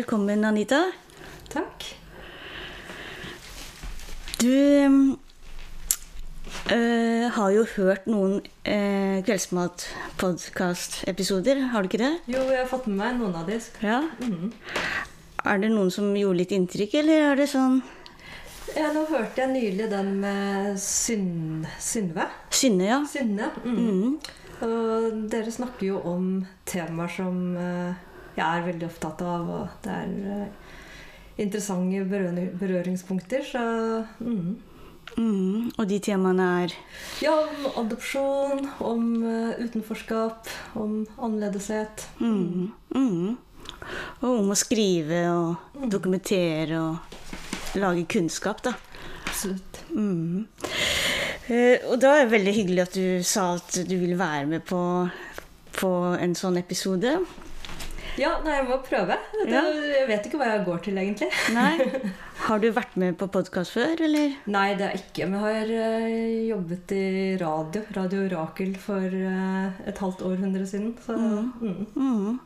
Velkommen, Anita. Takk. Du øh, har jo hørt noen øh, Kveldsmat-podkast-episoder, har du ikke det? Jo, jeg har fått med meg noen av de. Ja. Er det noen som gjorde litt inntrykk, eller er det sånn Ja, nå hørte jeg nylig den med Syn Synve. Synne, ja? Synne. Mm. Og dere snakker jo om temaer som eh, jeg er veldig opptatt av, og det er eh, interessante berøringspunkter, så mm. Mm, og de temaene er Ja, om adopsjon, om eh, utenforskap, om annerledeshet. mm, mm. Og om å skrive og dokumentere og lage kunnskap, da. Absolutt. Mm. Eh, og da er det veldig hyggelig at du sa at du ville være med på, på en sånn episode. Ja, nei, jeg må prøve. Det, Ja. Jeg vet ikke hva jeg går til, egentlig. Nei? Har du vært med på podkast før, eller? Nei, det er ikke. Men jeg har eh, jobbet i radio. Radio Orakel for eh, et halvt århundre siden. Så mm. Mm.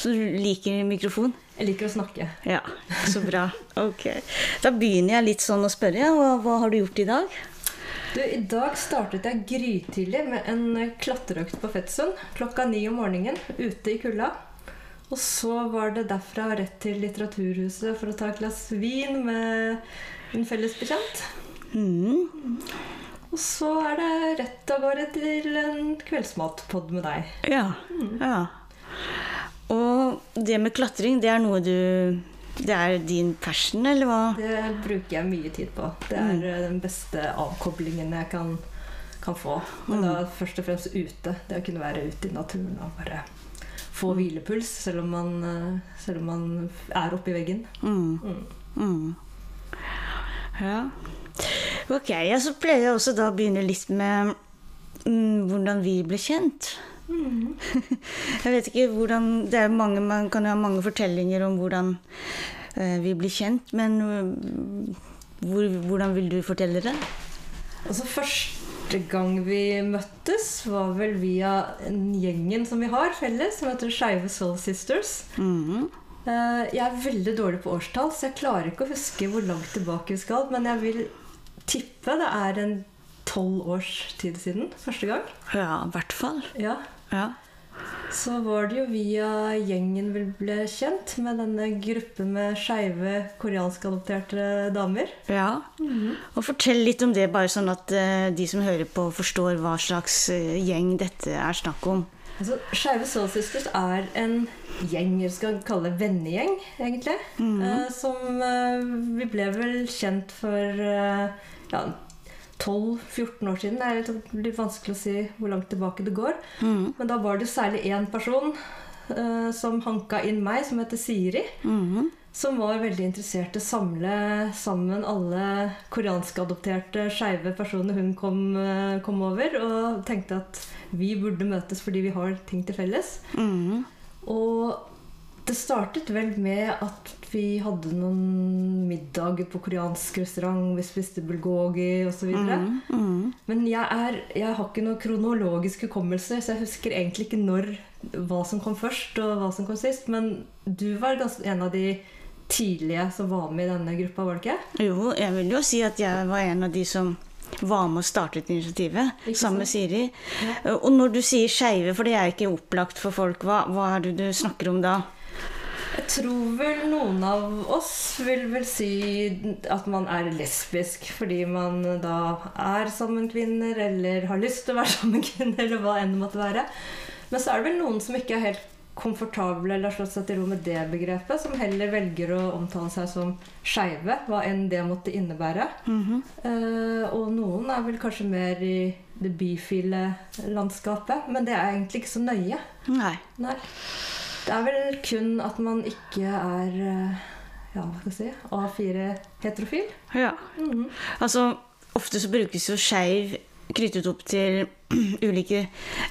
Så du liker mikrofon? jeg liker å snakke. Ja, så bra. Ok. Da begynner jeg litt sånn å spørre. Hva, hva har du gjort i dag? Du, I dag startet jeg grytidlig med en klatreøkt på Fettsund. Klokka ni om morgenen, ute i kulda. Og så var det derfra rett til Litteraturhuset for å ta et glass vin med en felles bekjent. Mm. Og så er det rett av gårde til en kveldsmatpod med deg. Ja. ja. Og det med klatring, det er noe du Det er din passion, eller hva? Det bruker jeg mye tid på. Det er mm. den beste avkoblingen jeg kan, kan få. Men da først og fremst ute. Det å kunne være ute i naturen og bare få hvilepuls selv om man, eh, selv om man er oppi veggen. Mm. Mm. Mm. Ja. Ok, ja, så pleier jeg også da å begynne litt med mm, hvordan vi ble kjent. Mm. Jeg vet ikke hvordan Det er mange, Man kan ha mange fortellinger om hvordan eh, vi blir kjent, men øh, hvor, hvordan vil du fortelle det? Altså Første gang vi møttes, var vel via en gjengen som vi har felles, som heter Skeive Soul Sisters. Mm. Jeg er veldig dårlig på årstall, så jeg klarer ikke å huske hvor langt tilbake vi skal. Men jeg vil tippe det er en tolv års tid siden første gang. Ja, i hvert fall. Ja. Ja. Så var det jo via gjengen vi ble kjent med denne gruppen med skeive koreanskadopterte damer. ja. Og fortell litt om det, bare sånn at uh, de som hører på, forstår hva slags uh, gjeng dette er snakk om. Altså, Skeive Soul Sisters er en gjeng, vi skal kalle det vennegjeng, egentlig. eh, som eh, vi ble vel kjent for ja, 12-14 år siden. Det er litt, litt vanskelig å si hvor langt tilbake det går. Mm. Men da var det særlig én person uh, som hanka inn meg, som heter Siri. Mm. Som var veldig interessert i å samle sammen alle koreanskadopterte skeive personer hun kom, eh, kom over. Og tenkte at vi burde møtes fordi vi har ting til felles. Mm. Og det startet vel med at vi hadde noen middager på koreansk restaurant. Vi spiste bulgogi osv. Mm, mm. Men jeg, er, jeg har ikke noe kronologisk hukommelse, så jeg husker egentlig ikke når, hva som kom først og hva som kom sist. Men du var en av de tidlige som var med i denne gruppa, var det ikke? Jo, jeg vil jo si at jeg var en av de som var med og startet initiativet, sammen med Siri. Siri. Og når du sier skeive, for det er ikke opplagt for folk, hva, hva er det du snakker om da? Jeg tror vel noen av oss vil vel si at man er lesbisk fordi man da er sammen kvinner, eller har lyst til å være sammen kvinner, eller hva enn det måtte være. Men så er det vel noen som ikke er helt komfortable eller har slått seg til ro med det begrepet, som heller velger å omtale seg som skeive, hva enn det måtte innebære. Mm -hmm. uh, og noen er vel kanskje mer i det bifile landskapet, men det er egentlig ikke så nøye. Nei. Nei. Det er vel kun at man ikke er eh, ja, hva skal jeg si, A4 heterofil. Ja. Mhm. Altså, ofte så brukes jo skeiv knyttet opp til ulike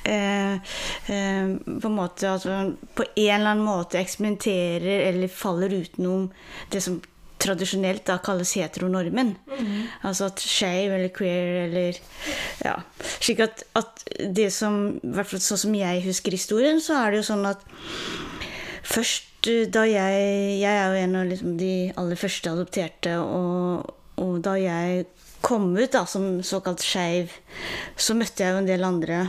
eh, eh, På en måte altså, På en eller annen måte eksperimenterer eller faller utenom det som tradisjonelt da kalles heteronormen. Altså at skeiv eller queer eller Ja. Slik at, at det som I hvert fall sånn som jeg husker historien, så er det jo sånn at først eh, da jeg Jeg er jo en av liksom de aller første adopterte, og, og da jeg kom ut da, som såkalt skeiv, så møtte jeg jo en del andre.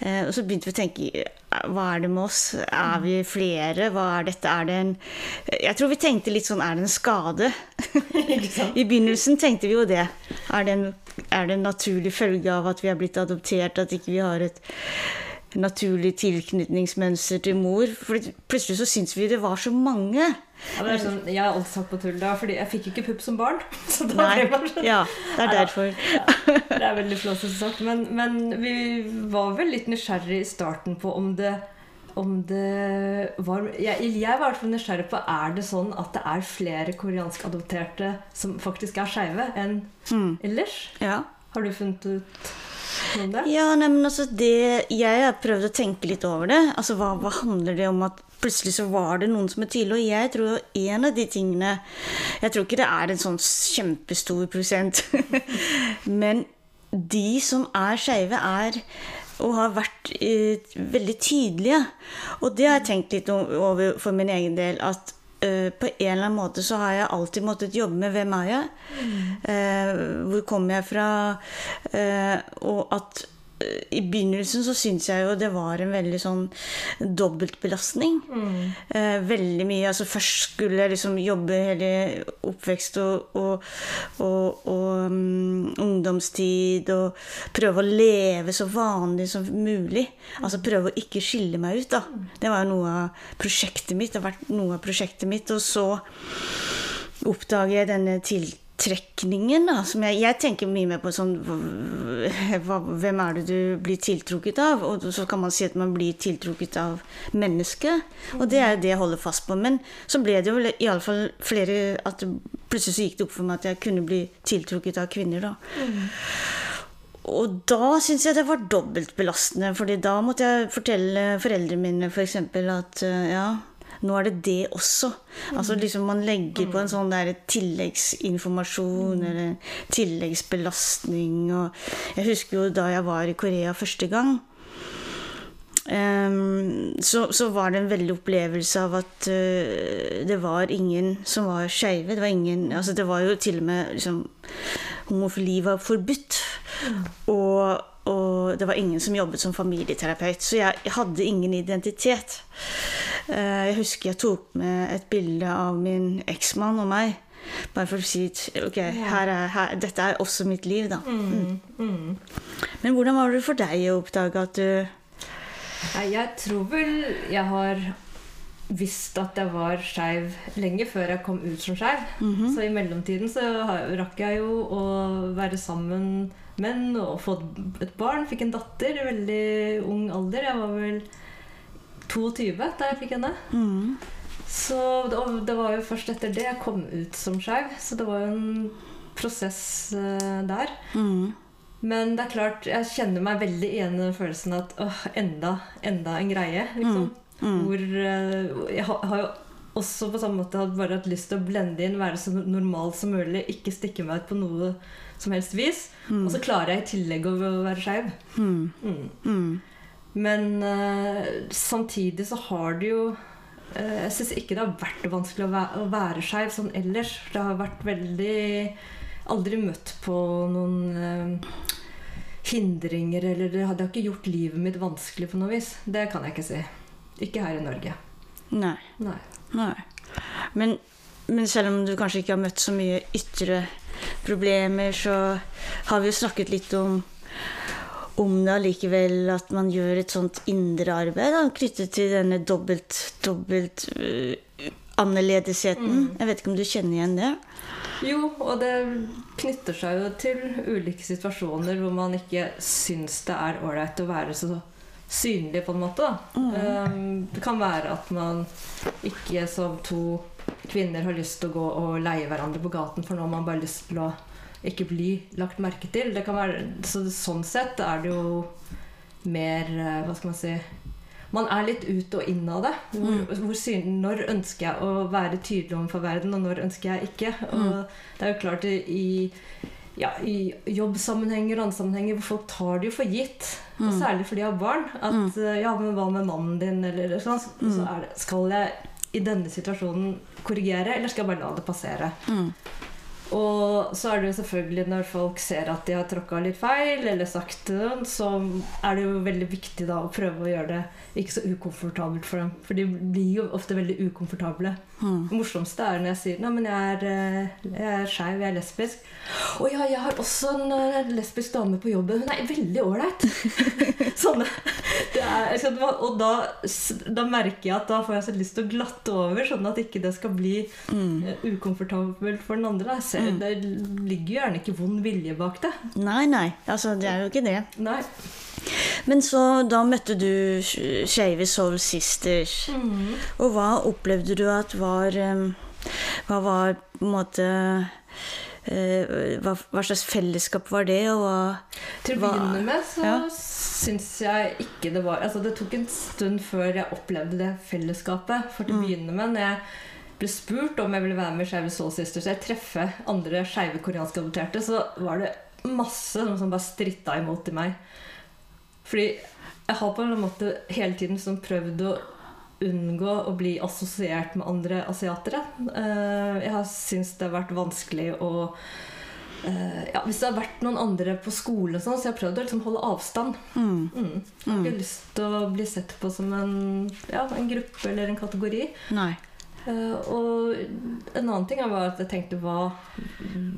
Eh, og så begynte vi å tenke hva er det med oss? Er vi flere? Hva er dette? Er det en Jeg tror vi tenkte litt sånn er det en skade? I begynnelsen tenkte vi jo det. Er det, en, er det en naturlig følge av at vi er blitt adoptert, at ikke vi har et naturlig tilknytningsmønster til mor? For plutselig så syntes vi det var så mange. Ja, sånn, jeg har alltid sagt på tull da, fordi jeg fikk ikke pupp som barn. Så da Nei, ble sånn ja, det er Neida. ja, Det er veldig flåsete sagt. Men, men vi var vel litt nysgjerrig i starten på om det om det var Jeg, jeg var i nysgjerrig på Er det sånn at det er flere koreanskadopterte som faktisk er skeive, enn Mm. ellers? Ja. Har du funnet ut om det? Ja, nei, men altså det Jeg har prøvd å tenke litt over det. Altså, hva, hva handler det om at plutselig så var det noen som er tydelig? Og jeg tror en av de tingene Jeg tror ikke det er en sånn kjempestor prosent. men de som er skeive, er og har vært eh, veldig tydelige. Og det har jeg tenkt litt over for min egen del. At eh, på en eller annen måte så har jeg alltid måttet jobbe med hvem er jeg? Uh, hvor kommer jeg fra? Uh, og at i begynnelsen så syns jeg jo det var en veldig sånn dobbeltbelastning. Eh, veldig mye. altså Først skulle jeg liksom jobbe hele oppvekst og, og, og, og um, ungdomstid og prøve å leve så vanlig som mulig. Altså prøve å ikke skille meg ut, da. Det var jo noe av prosjektet mitt. Det har vært noe av prosjektet mitt. Og så oppdager jeg denne tiltrekningen, da. Som jeg, jeg tenker mye mer på sånn hva, Hvem er det du blir tiltrukket av? Og så kan man si at man blir tiltrukket av mennesket. Og det er jo det jeg holder fast på. Men så ble det jo iallfall flere at Plutselig så gikk det opp for meg at jeg kunne bli tiltrukket av kvinner, da. Og da syns jeg det var dobbelt belastende, fordi da måtte jeg fortelle foreldrene mine f.eks. at eh, ja, nå er det det også. Altså liksom Man legger på en sånn der tilleggsinformasjon eller tilleggsbelastning. Og jeg husker jo da jeg var i Korea første gang. Um, så, så var det en veldig opplevelse av at uh, det var ingen som var skeive. Det var ingen altså Det var jo til og med liksom Homofili var forbudt. Og, og det var ingen som jobbet som familieterapeut. Så jeg, jeg hadde ingen identitet. Eh, Jeg husker jeg tok med et bilde av min eksmann og meg. Bare for å si ok, her er, her, dette er også mitt liv, da. Mm, mm. Men hvordan var det for deg å oppdage at du jeg tror vel jeg har visst at jeg var skeiv lenge før jeg kom ut som skeiv. Mhm. Så i mellomtiden så rakk jeg jo å være sammen med menn og få et barn. Fikk en datter i veldig ung alder. Jeg var vel 22 da jeg fikk henne. mm, Så det, og det var jo først etter det jeg kom ut som skeiv. Så det var jo en prosess uh, der. mm, Men det er klart, jeg kjenner meg veldig igjen i den følelsen at åh, enda, enda en greie. Liksom. mm. Hvor uh, Jeg har, har jo også på samme måte hatt bare hatt lyst til å blende inn, være så normal som mulig, ikke stikke meg ut på noe som helst vis. Og så klarer jeg i tillegg å være skeiv. mm, Mm. mm, Men eh, samtidig så har det jo eh, Jeg syns ikke det har vært vanskelig å være, å være skeiv sånn ellers. Det har vært veldig Aldri møtt på noen eh, hindringer eller Det hadde ikke gjort livet mitt vanskelig på noe vis. Det kan jeg ikke si. Ikke her i Norge. Nei. Nei. Nei. Men, men selv om du kanskje ikke har møtt så mye ytre problemer, så har vi jo snakket litt om om det allikevel at man gjør et sånt indre arbeid da, knyttet til denne dobbelt, dobbelt uh, annerledesheten. Jeg vet ikke om du kjenner igjen det? Jo, og det knytter seg jo til ulike situasjoner hvor man ikke syns det er ålreit å være så synlig, på en måte. da. Um, det kan være at man ikke som to kvinner har lyst til å gå og leie hverandre på gaten, for nå har man bare lyst til å ikke bli lagt merke til. Det kan være, så sånn sett er det jo mer eh, Hva skal man si man er litt ut og inn av det. Hvor, hvor syn, når ønsker jeg å være tydelig overfor verden, og når ønsker jeg ikke? Og det er jo klart i, ja, i jobbsammenhenger og andre sammenhenger hvor folk tar det jo for gitt, og særlig for de har barn, at eh, ja, men hva med mannen din, eller sånn, så det Skal jeg i denne situasjonen korrigere, eller skal jeg bare la det passere? Og så er det jo selvfølgelig når folk ser at de har tråkka litt feil, eller sagt noe, så er det jo veldig viktig da å prøve å gjøre det ikke så ukomfortabelt for dem. For de blir jo ofte veldig ukomfortable. Det morsomste er når jeg sier Nei, men jeg er, eh, jeg er skeiv, jeg er lesbisk. Å ja, jeg har også en eh, lesbisk dame på jobben. Hun er veldig ålreit. Sånne. Er, og da, da merker jeg at da får jeg så lyst til å glatte over, sånn at ikke det skal bli mm. ukomfortabelt for den andre. ser, Det ligger jo gjerne ikke vond vilje bak det. Nei, nei. Altså, det er jo ikke det. Nei. Men så da møtte du Skeive Soul Sisters. Og hva opplevde du at var em, Hva var på en måte eh, hva, hva slags fellesskap var det, og hva Til å begynne med så Ja. syns jeg ikke det var Altså det tok en stund før jeg opplevde det fellesskapet. For til å Mm. begynne med, når jeg ble spurt om jeg ville være med Skeive Soul Sisters, jeg treffe andre skeive koreanske adopterte, så var det masse som- som bare stritta imot i meg. Fordi jeg har på en måte hele tiden sånn prøvd å unngå å bli assosiert med andre asiatere. Eh, Jeg har syntes det har vært vanskelig å eh, ja, Hvis det har vært noen andre på skolen, sånn, så jeg har prøvd å liksom holde avstand. mm, Mm. Jeg har ikke lyst til å bli sett på som en, ja, en gruppe eller en kategori. Nei. Uh, og en annen ting var at jeg tenkte hva,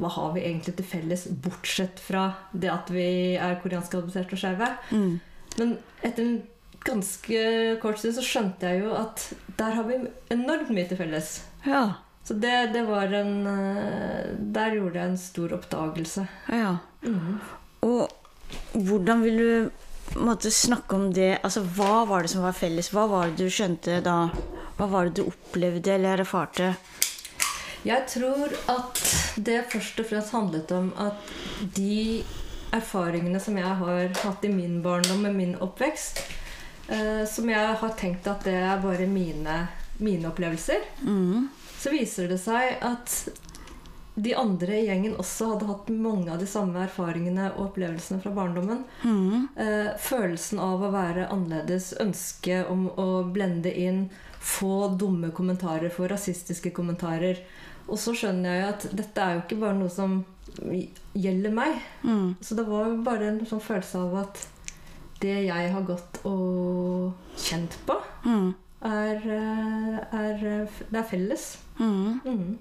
hva har vi egentlig til felles, bortsett fra det at vi er koreansk adoptert og skeive? Mm, Men etter en ganske kort tid så skjønte jeg jo at der har vi enormt mye til felles. ja. Så det, det var en eh, Der gjorde jeg en stor oppdagelse. Ja. Mm. Og hvordan vil du måtte snakke om det? Altså, Hva var det som var felles? Hva var det du skjønte da? Hva var det du opplevde eller erfarte? Jeg tror at det først og fremst handlet om at de erfaringene som jeg har hatt i min barndom med min oppvekst, eh, som jeg har tenkt at det er bare mine, mine opplevelser, Mm, så viser det seg at de andre i gjengen også hadde hatt mange av de samme erfaringene og opplevelsene fra barndommen. mm, Uh, følelsen av å være annerledes, ønsket om å blende inn, få dumme kommentarer, få rasistiske kommentarer. Og så skjønner jeg at dette er jo ikke bare noe som gjelder meg. mm, Så det var jo bare en sånn følelse av at det jeg har gått og kjent på, mm, er, eh, er Det er felles. mm. Mm.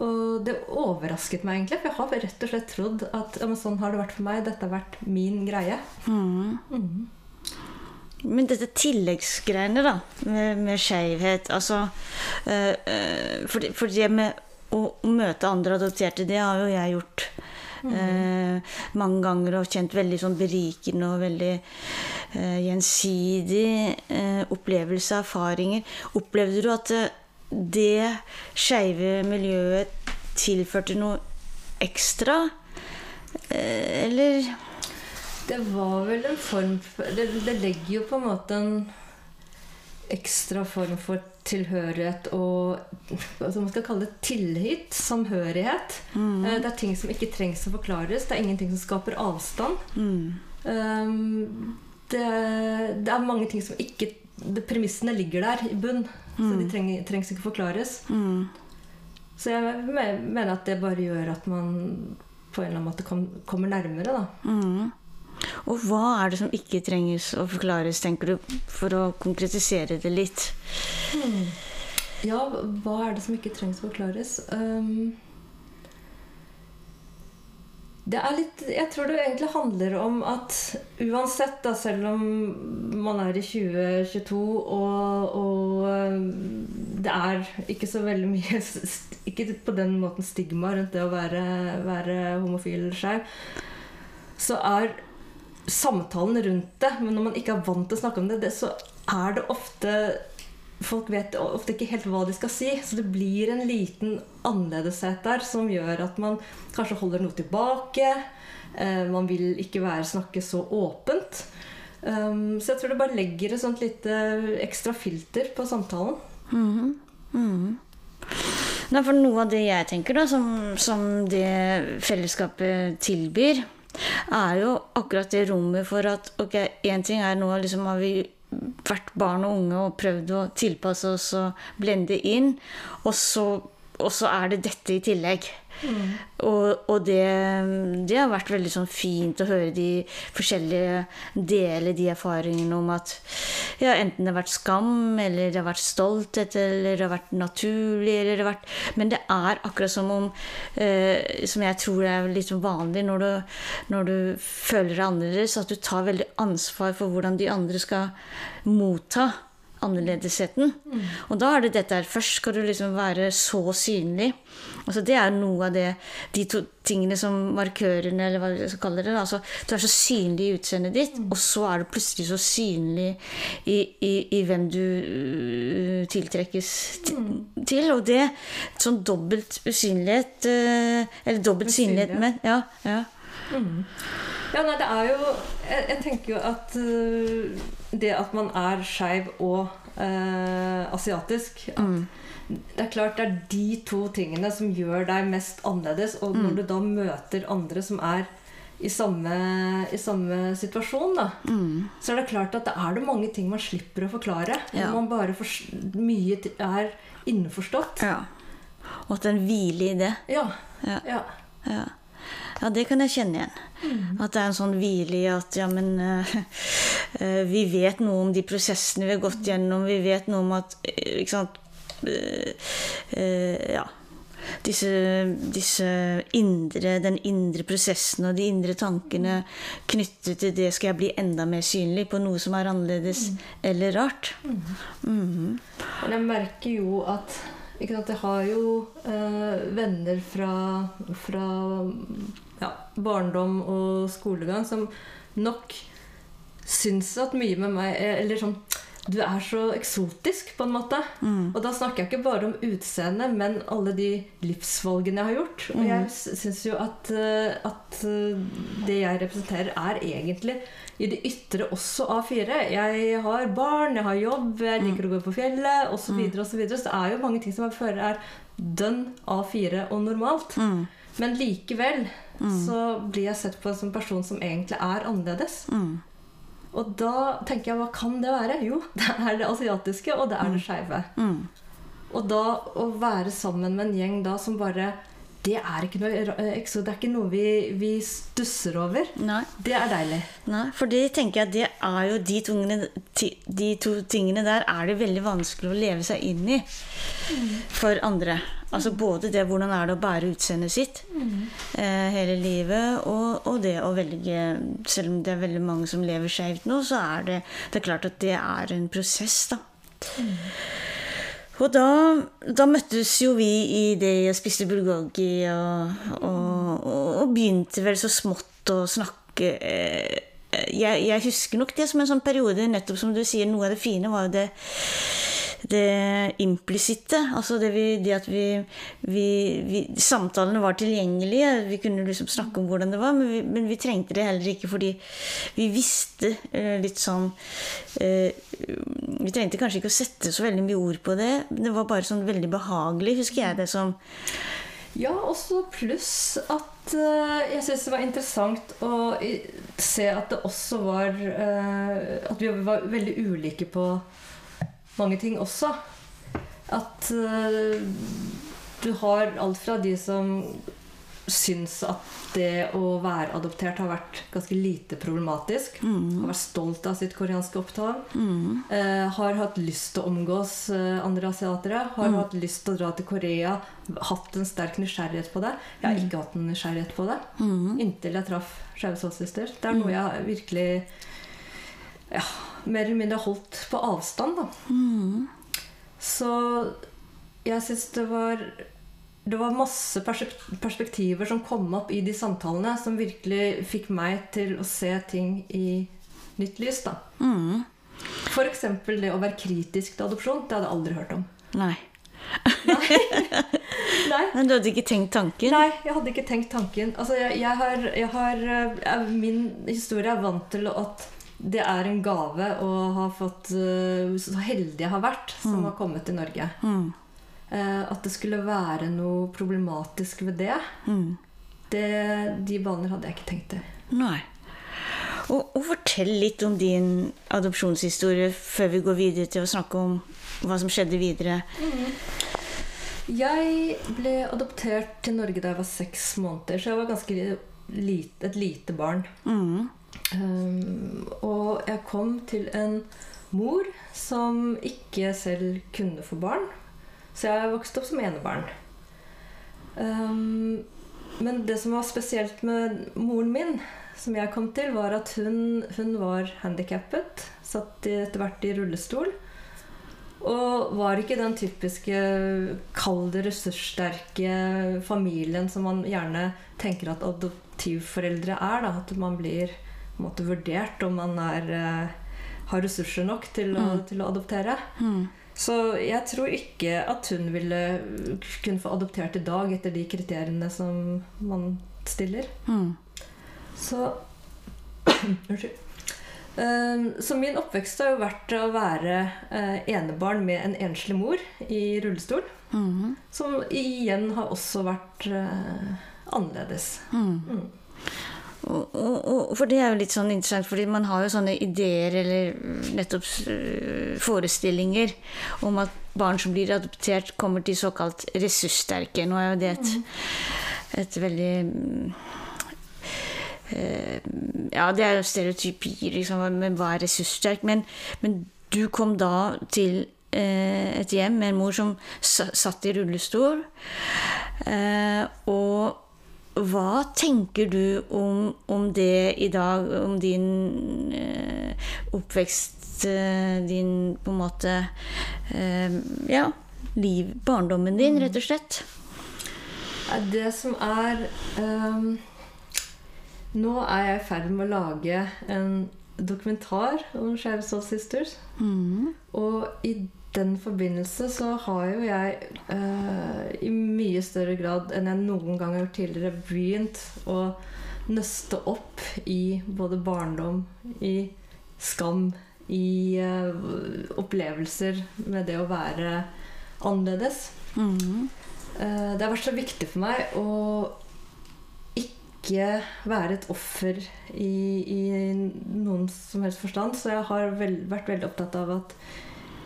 Og det overrasket meg egentlig, for jeg har rett og slett trodd at ja, sånn har det vært for meg. Dette har vært min greie. mm. Mhm. Men dette tilleggsgreiene, da, med, med skeivhet Altså øh, eh, for, for det med å møte andre adopterte, det har jo jeg gjort. Eh, mange ganger og kjent veldig sånn berikende og veldig eh, gjensidig eh, opplevelse av erfaringer. Opplevde du at eh, det skeive miljøet tilførte noe ekstra? Eh, eller Det var vel en form for det, det legger jo på en måte en ekstra form for tilhørighet og hva man skal kalle det tillit, samhørighet. Mm. Det er ting som ikke trengs å forklares. Det er ingenting som skaper avstand. mm, Um, det, det er mange ting som ikke Premissene ligger der i bunn, så de treng, trengs ikke forklares. mm, Så jeg mener at det bare gjør at man på en eller annen måte kom, kommer nærmere, da. Og hva er det som ikke trenges å forklares, tenker du, for å konkretisere det litt? Ja, hva er det som ikke trengs å forklares? Um, det er litt Jeg tror det egentlig handler om at uansett, da, selv om man er i 2022 og, og um, det er ikke så veldig mye Ikke på den måten stigma rundt det å være, være homofil skeiv, så er samtalen rundt det Men når man ikke er vant til å snakke om det, det så er det ofte Folk vet ofte ikke helt hva de skal si, så det blir en liten annerledeshet der som gjør at man kanskje holder noe tilbake. Eh, man vil ikke være, snakke så åpent. Um, så jeg tror det bare legger et sånt lite ekstra filter på samtalen. Mhm. Mhm. Nei, for noe av det jeg tenker, da, som, som det fellesskapet tilbyr, er jo akkurat det rommet for at ok, én ting er nå liksom har vi vært barn og unge og prøvd å tilpasse oss og blende inn, og så, og så er det dette i tillegg. Og, og det, det har vært veldig sånn fint å høre de forskjellige dele de erfaringene om at ja, enten det har vært skam, eller det har vært stolthet, eller det har vært naturlig, eller det har vært Men det er akkurat som om eh, Som jeg tror er litt vanlig når du, når du føler deg annerledes, at du tar veldig ansvar for hvordan de andre skal motta annerledesheten. Og da er det dette her. Først skal du liksom være så synlig. Altså det er noe av det, de to tingene som markørene, eller hva vi skal kalle det. Altså, du er så synlig i utseendet ditt, og så er du plutselig så synlig i, i, i hvem du uh, tiltrekkes mm. til. Og det sånn dobbelt usynlighet uh, Eller dobbelt synlighet, men ja, ja. Ja, nei, det er jo Jeg, jeg tenker jo at øh, det at man er skeiv og eh, asiatisk at Det er klart det er de to tingene som gjør deg mest annerledes. Og når du da møter andre som er i samme, i samme situasjon, da, så er det klart at det er det mange ting man slipper å forklare. Ja. Man bare for, Mye er innforstått. ja. Og at en hvile i det. Ja. Ja. ja. Ja. det kan jeg kjenne igjen. At det er en sånn hvile i at ja, men uh, Vi vet noe om de prosessene vi har gått gjennom. Vi vet noe om at eh, Ikke sant uh, Ja. Disse, disse indre, den indre prosessen og de indre tankene knyttet til det skal jeg bli enda mer synlig på noe som er annerledes eller rart. Mhm. Men jeg merker jo at ikke sant, Jeg har jo eh, venner fra, fra ja, barndom og skolegang som nok syns at mye med meg er- Eller sånn Du er så eksotisk, på en måte. Og da snakker jeg ikke bare om utseendet, men alle de livsvalgene jeg har gjort. Og jeg syns jo at, eh, at eh, det jeg representerer, er egentlig i det ytre også A4. Jeg har barn, jeg har jobb, jeg liker å gå på fjellet osv. Og så, videre. så det er jo mange ting som jeg føler er dønn A4 og normalt. Mm. Men likevel så blir jeg sett på som en person som egentlig er annerledes. Mm. Og da tenker jeg, hva kan det være? Jo, det er det asiatiske, og det er det skeive. Mm. Og da å være sammen med en gjeng da som bare Det er ikke noe, eh, det er ikke noe vi, vi stusser over. Nei. Det er deilig. Nei, for det tenker jeg det er jo de, tungene, de to tingene der er det veldig vanskelig å leve seg inn i for andre. Altså både det hvordan er det å bære utseendet sitt eh, hele livet, og, og det å velge Selv om det er veldig mange som lever skeivt nå, så er det, det er klart at det er en prosess, da. Og da, da møttes jo vi i det og spiste bulgogi og, og, og, og begynte vel så smått å snakke eh, jeg, jeg husker nok det som en sånn periode, nettopp som du sier, noe av det fine var jo det det implisitte. Altså det, vi, det at vi, vi, vi Samtalene var tilgjengelige. Vi kunne liksom snakke om hvordan det var, men vi, men trengte det heller ikke fordi vi visste uh, litt sånn uh, Vi trengte kanskje ikke å sette så veldig mye ord på det. Det var bare sånn veldig behagelig, husker jeg det som. Ja, også pluss at uh, jeg syns det var interessant å se at det også var At vi var veldig ulike på mange ting også. At uh, du har alt fra de som syns at det å være adoptert har vært ganske lite problematisk. Har vært stolt av sitt koreanske opptak. Uh, har hatt lyst til å omgås eh, andre asiatere. Har hatt lyst til å dra til Korea. Hatt en sterk nysgjerrighet på det. Jeg har ikke hatt en nysgjerrighet på det inntil jeg traff Skeive Soulsister. Det er noe jeg virkelig ja, mer eller mindre holdt på avstand. Da. Så jeg syns det var det var masse perspektiver som kom opp i de samtalene, som virkelig fikk meg til å se ting i nytt lys. da. Mm. F.eks. det å være kritisk til adopsjon. Det hadde jeg aldri hørt om. Nei. Nei, Men du hadde ikke tenkt tanken? Nei jeg hadde ikke tenkt tanken. Altså, jeg, jeg har, jeg har eh, Min historie er vant til at det er en gave å ha fått uh, Så heldig jeg har vært som Mm. har kommet til Norge. Mm. Eh, at det skulle være noe problematisk ved det, Mm. det de baner hadde jeg ikke tenkt til. Nei. Og, og fortell litt om din adopsjonshistorie før vi går videre til å snakke om hva som skjedde videre. Jeg ble adoptert til Norge da jeg var seks måneder, så jeg var ganske lite, et lite barn. Mm. Um, og jeg kom til en mor som ikke selv kunne få barn. Så jeg vokste opp som enebarn. Um, men det som var spesielt med moren min, som jeg kom til, var at hun, hun var handikappet. Satt etter hvert i rullestol. Og var ikke den typiske kalde, ressurssterke familien som man gjerne tenker at adoptivforeldre er. Da. At man blir måte, vurdert om man er, eh, har ressurser nok til å, Mm. til å adoptere. Mm. Så jeg tror ikke at hun ville kunne få adoptert i dag etter de kriteriene som man stiller. Mm. Så Unnskyld. Um, så min oppvekst har jo vært å være eh, enebarn med en enslig mor i rullestol. Mm. Som igjen har også vært eh, annerledes. Mm. Mm. Og, og, og, for det er jo litt sånn interessant, fordi man har jo sånne ideer eller nettopp øh, forestillinger om at barn som blir adoptert, kommer til såkalt ressurssterke. Nå er jo det et, et veldig mm, eh, Ja, det er jo stereotypier, liksom, men hva er ressurssterk? Men, men du kom da til eh, et hjem med en mor som satt i rullestol. Og hva tenker du om, om det i dag, om din eh, oppvekst, eh, din på en måte eh, Ja, liv, barndommen din, rett og slett? Det som er ehm, Nå er jeg i ferd med å lage en dokumentar om Soul Sisters. Mm. Og i den forbindelse så har jo jeg eh, i mye større grad enn jeg noen gang har gjort tidligere, begynt å nøste opp i både barndom, i skam, i eh, opplevelser med det å være annerledes. Mm. Eh, det har vært så viktig for meg å ikke være et offer i, i noen som helst forstand. Så jeg har vel, vært veldig opptatt av at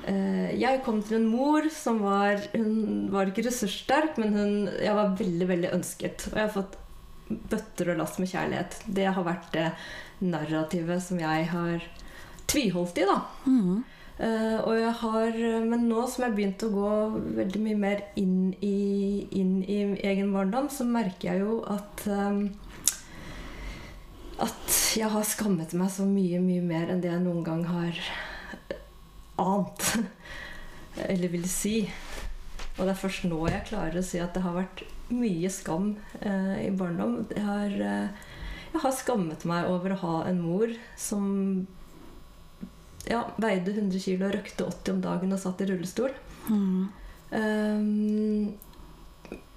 jeg kom til en mor som var Hun var ikke ressurssterk, men hun, jeg var veldig, veldig ønsket. Og jeg har fått bøtter og last med kjærlighet. Det har vært det narrativet som jeg har tviholdt i, da. Mm. Uh, og jeg har, men nå som jeg har begynt å gå veldig mye mer inn i, inn i egen barndom, så merker jeg jo at um, At jeg har skammet meg så mye, mye mer enn det jeg noen gang har ant. Eller vil si. Og det er først nå jeg klarer å si at det har vært mye skam eh, i barndom. Jeg har, eh, jeg har skammet meg over å ha en mor som ja, veide 100 kg og røkte 80 om dagen og satt i rullestol. Mm. Um,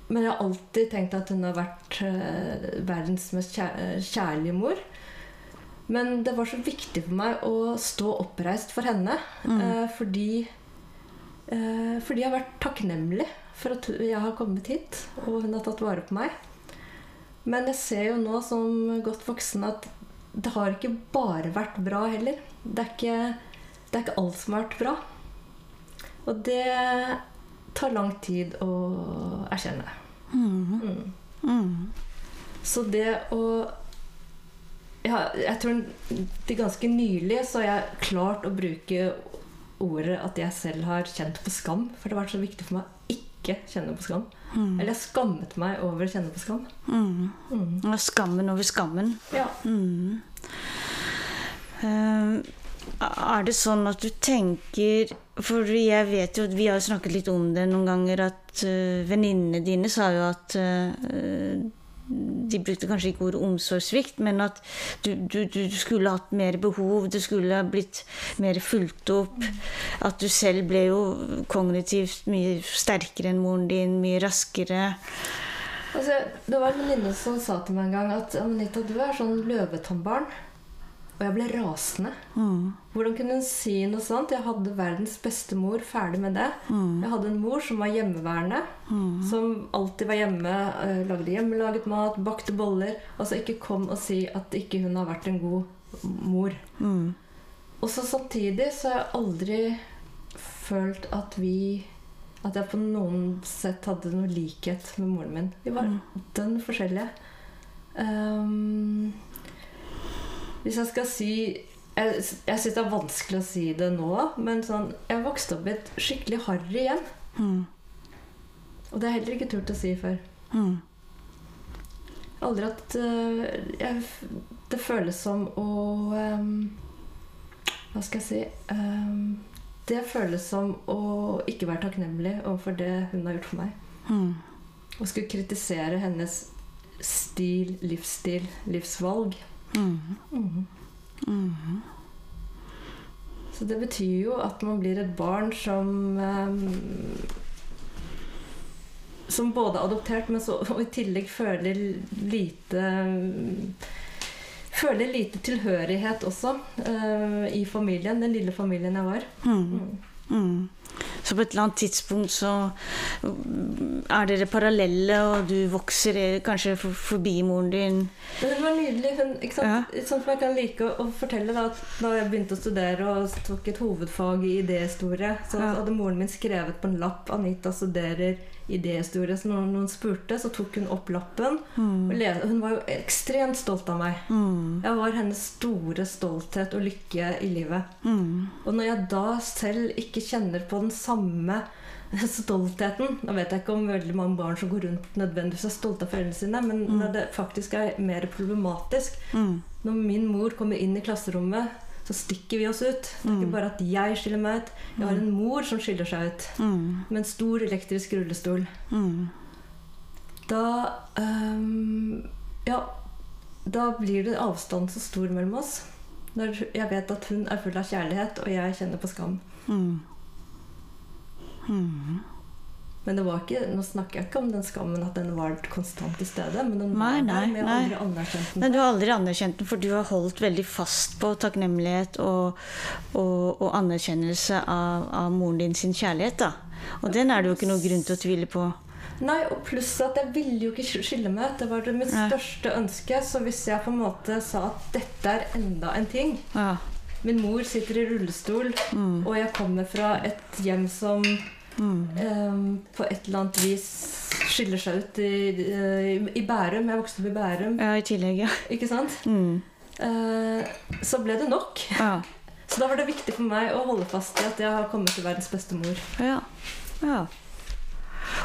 men jeg har alltid tenkt at hun har vært eh, verdens mest kjær kjærlige mor. Men det var så viktig for meg å stå oppreist for henne. Mm. eh, fordi, eh, fordi jeg har vært takknemlig for at jeg har kommet hit, og hun har tatt vare på meg. Men jeg ser jo nå som godt voksen at det har ikke bare vært bra heller. Det er ikke, det er ikke alt som har vært bra. Og det tar lang tid å erkjenne. Mm. Mm. Mm. Så det å ja, Jeg tror til ganske nylig så har jeg klart å bruke ordet at jeg selv har kjent på skam. For det har vært så viktig for meg å ikke kjenne på skam. Mm. Eller jeg skammet meg over å kjenne på skam. Mm. Mm. Og skammen over skammen. Ja. Mm. Ehm, er det sånn at du tenker For jeg vet jo vi har snakket litt om det noen ganger, at uh, venninnene dine sa jo at eh, De brukte kanskje ikke ordet omsorgssvikt, men at du, du, du skulle hatt mer behov, du skulle ha blitt mer fulgt opp. At du selv ble jo kognitivt mye sterkere enn moren din, mye raskere. Altså, det var en venninne som sa til meg en gang at Anita, du er sånn løvetannbarn. Og jeg ble rasende. Hvordan kunne hun si noe sånt? Jeg hadde verdens beste mor, ferdig med det. Jeg hadde en mor som var hjemmeværende. Som alltid var hjemme, eh, lagde hjemmelaget mat, bakte boller. Altså ikke kom og si at ikke hun har vært en god mor. Mm. Og så samtidig så har jeg aldri følt at vi At jeg på noen sett hadde noe likhet med moren min. Vi var dønn forskjellige. Ehm, hvis jeg skal si Jeg, jeg syns det er vanskelig å si det nå, men sånn Jeg vokste opp i et skikkelig harry hjem. Mm. Og det har jeg heller ikke turt å si før. Mm. Aldri at uh, jeg, Det føles som å um, Hva skal jeg si um, Det føles som å ikke være takknemlig overfor det hun har gjort for meg. Mm. Skulle kritisere hennes stil, livsstil, livsvalg. Mm. Mhm. Mm. Så det betyr jo at man blir et barn som øhm, Som både er adoptert, men så, og i tillegg føler lite Føler lite tilhørighet også øh, i familien. Den lille familien jeg var. Mm. Mm. Så på et eller annet tidspunkt så mm, er dere parallelle, og du vokser eh, kanskje forbi moren din. Men hun var nydelig. Hun, ikke sant? Sånn som jeg kan like å, fortelle da, at da jeg begynte å studere og tok et hovedfag i idéhistorie, så Ja. hadde moren min skrevet på en lapp 'Anita studerer idéhistorie'. som noen spurte, så tok hun opp lappen. Le- hun var jo ekstremt stolt av meg. Mm. Jeg var hennes store stolthet og lykke i livet. Mm. Og når jeg da selv ikke kjenner på den samme stoltheten Nå vet jeg ikke om veldig mange barn som går rundt nødvendigvis er stolte av foreldrene sine, men når det faktisk er mer problematisk Mm. Når min mor kommer inn i klasserommet, så stikker vi oss ut. Det er ikke bare at jeg skiller meg ut. Jeg har en mor som skiller seg ut. Mm. Med en stor elektrisk rullestol. Mm. Da um, Ja, da blir det avstand så stor mellom oss. Når jeg vet at hun er full av kjærlighet, og jeg kjenner på skam. Mm. Mm. Men det var ikke, nå snakker jeg ikke om den skammen at den var konstant til stede. Men den Nei, var nei, der, men jeg har aldri anerkjent den. Men du har aldri anerkjent den, for du har holdt veldig fast på takknemlighet og, og, og anerkjennelse av, av moren din sin kjærlighet. da. Og den er det jo ikke noe grunn til å tvile på. Nei, og pluss at jeg ville jo ikke skille meg ut. Det var det mitt Nei. største ønske. Så hvis jeg på en måte sa at dette er enda en ting Ja. Min mor sitter i rullestol, Mm. og jeg kommer fra et hjem som Mm. på et eller annet vis skiller seg ut i, i, i Bærum. Jeg vokste opp i Bærum, ja, i tillegg, ja. ikke sant? Mm. Eh, så ble det nok. Ja. Så da var det viktig for meg å holde fast i at jeg har kommet til verdens beste mor. ja. ja.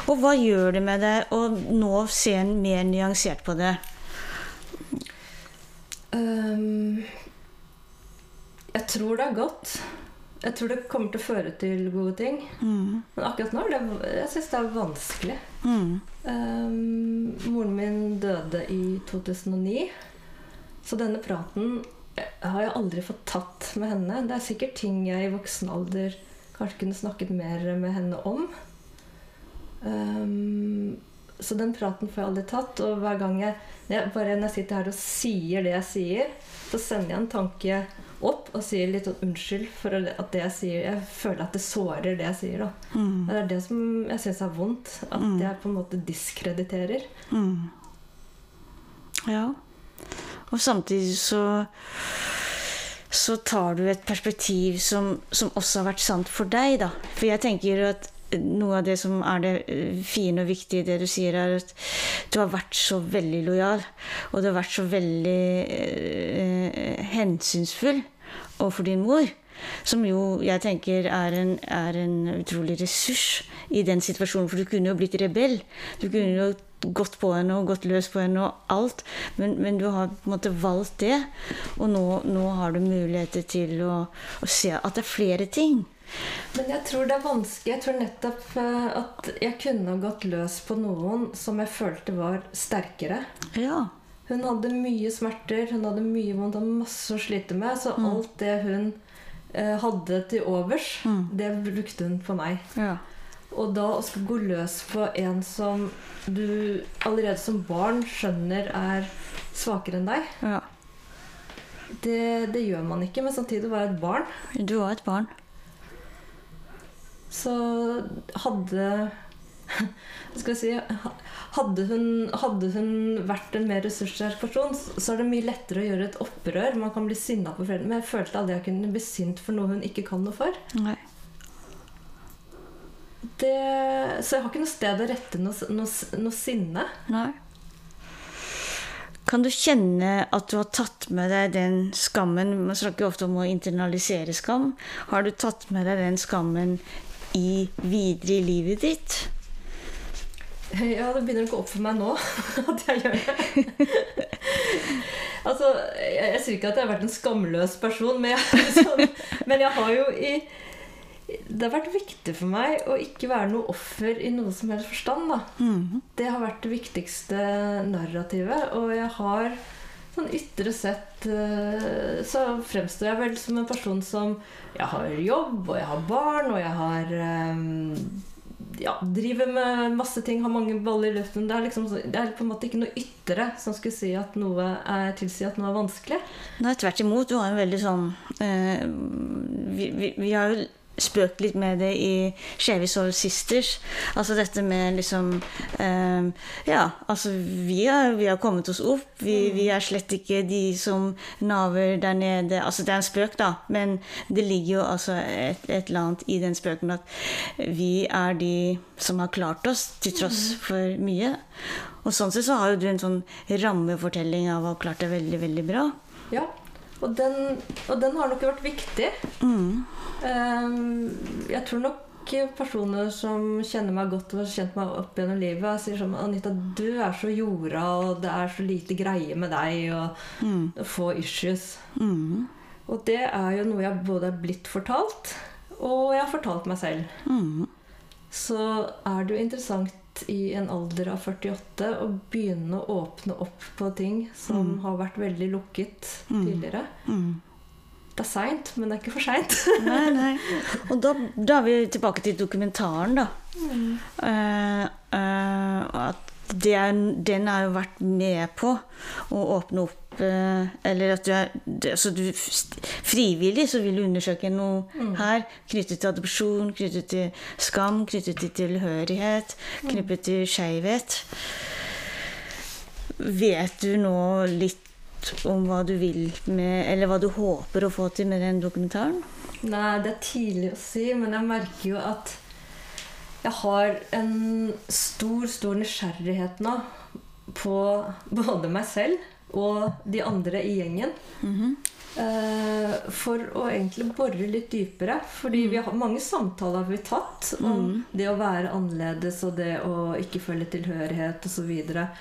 Og hva gjør det med deg å nå se mer nyansert på det? Um, jeg tror det er godt. Jeg tror det kommer til å føre til gode ting. Mm. Men akkurat nå det, jeg synes det er vanskelig. Mm. Um, moren min døde i 2009. Så denne praten har jeg aldri fått tatt med henne. Det er sikkert ting jeg i voksen alder kanskje kunne snakket mer med henne om. Um, så den praten får jeg aldri tatt. Og hver gang jeg, jeg bare når jeg sitter her og sier det jeg sier, så sender jeg en tanke opp og sier litt sånn unnskyld for at det jeg sier Jeg føler at det sårer det jeg sier. da. Mm. Det er det som jeg syns er vondt. At Mm. jeg på en måte diskrediterer. Mm. Ja. Og samtidig så så tar du et perspektiv som, som også har vært sant for deg, da. For jeg tenker at noe av det som er det eh, fine og viktige i det du sier, er at du har vært så veldig lojal. Og du har vært så veldig eh, hensynsfull overfor din mor. Som jo jeg tenker er en, er en utrolig ressurs i den situasjonen. For du kunne jo blitt rebell. Du kunne jo gått på henne og gått løs på henne og alt. Men, men du har på en måte valgt det. Og nå, nå har du muligheter til å, å se at det er flere ting. Men jeg tror det er vanskelig. Jeg tror nettopp eh, at jeg kunne gått løs på noen som jeg følte var sterkere. Ja. Hun hadde mye smerter, hun hadde mye vondt, hadde masse å slite med. Så alt det hun eh, hadde til overs, Mm. det brukte hun på meg. ja. Og da å skulle gå løs på en som du allerede som barn skjønner er svakere enn deg, ja. det, det gjør man ikke. Men samtidig var jeg et barn. Du var et barn. Så hadde si hadde hun, hadde hun vært en mer ressurssterk person, så er det mye lettere å gjøre et opprør. Man kan bli sinna på foreldrene. Men jeg følte aldri jeg kunne bli sint for noe hun ikke kan noe for. Nei. Det, så jeg har ikke noe sted å rette noe, noe, noe sinne. Nei. Kan du kjenne at du har tatt med deg den skammen Man snakker ofte om å internalisere skam. Har du tatt med deg den skammen i videre i livet ditt? Ja, det begynner å gå opp for meg nå at jeg gjør det. altså, jeg, jeg sier ikke at jeg har vært en skamløs person, men jeg, sånn, men jeg har jo i det har vært viktig for meg å ikke være noe offer i noe som helst forstand. Mm. Det har vært det viktigste narrativet. Og jeg har sånn ytre sett eh, så fremstår jeg vel som en person som Jeg har jobb, og jeg har barn, og jeg har eh, ja, driver med masse ting, har mange baller i luften. Det er, liksom, det er på en måte ikke noe ytre som skulle si at noe er, tilsi at noe er vanskelig. Nei, tvert imot. Du har en veldig sånn eh, vi, vi, vi har jo spøkt litt med det i Skeive Soul Sisters. Altså dette med liksom eh, Ja, altså vi har, vi har, kommet oss opp. Vi, mm. vi, er slett ikke de som naver der nede. Altså det er en spøk, da, men det ligger jo altså et, et eller annet i den spøken at vi er de som har klart oss til tross mm. for mye. Og sånn sett så har jo du en sånn rammefortelling av å ha klart det veldig, veldig bra. Ja, og den, og den har nok vært viktig. Mm. Ehm, jeg tror nok personer som kjenner meg godt og har kjent meg opp gjennom livet, sier sånn Anita, du er så jorda, og det er så lite greie med deg, og mm. få issues. Mm. Og det er jo noe jeg både er blitt fortalt, og jeg har fortalt meg selv. Mm. Så er det jo interessant i en alder av 48 å begynne å åpne opp på ting som Mm. har vært veldig lukket Mm. tidligere. Mm. Det er seint, men det er ikke for seint. Nei, nei. Og da, da er vi tilbake til dokumentaren, da. Mm. uh, eh, at det den har jo vært med på å åpne opp Eller at du er altså du, Frivillig så vil du undersøke noe Mm. her knyttet til adopsjon, knyttet til skam, knyttet til tilhørighet, knyttet til skeivhet. Vet du nå litt om hva du vil med Eller hva du håper å få til med den dokumentaren? Nei, det er tidlig å si, men jeg merker jo at jeg har en stor, stor nysgjerrighet nå på både meg selv og de andre i gjengen. Mhm. Eh, for å egentlig bore litt dypere. Fordi vi har mange samtaler har vi tatt om Mm. det å være annerledes og det å ikke føle tilhørighet osv.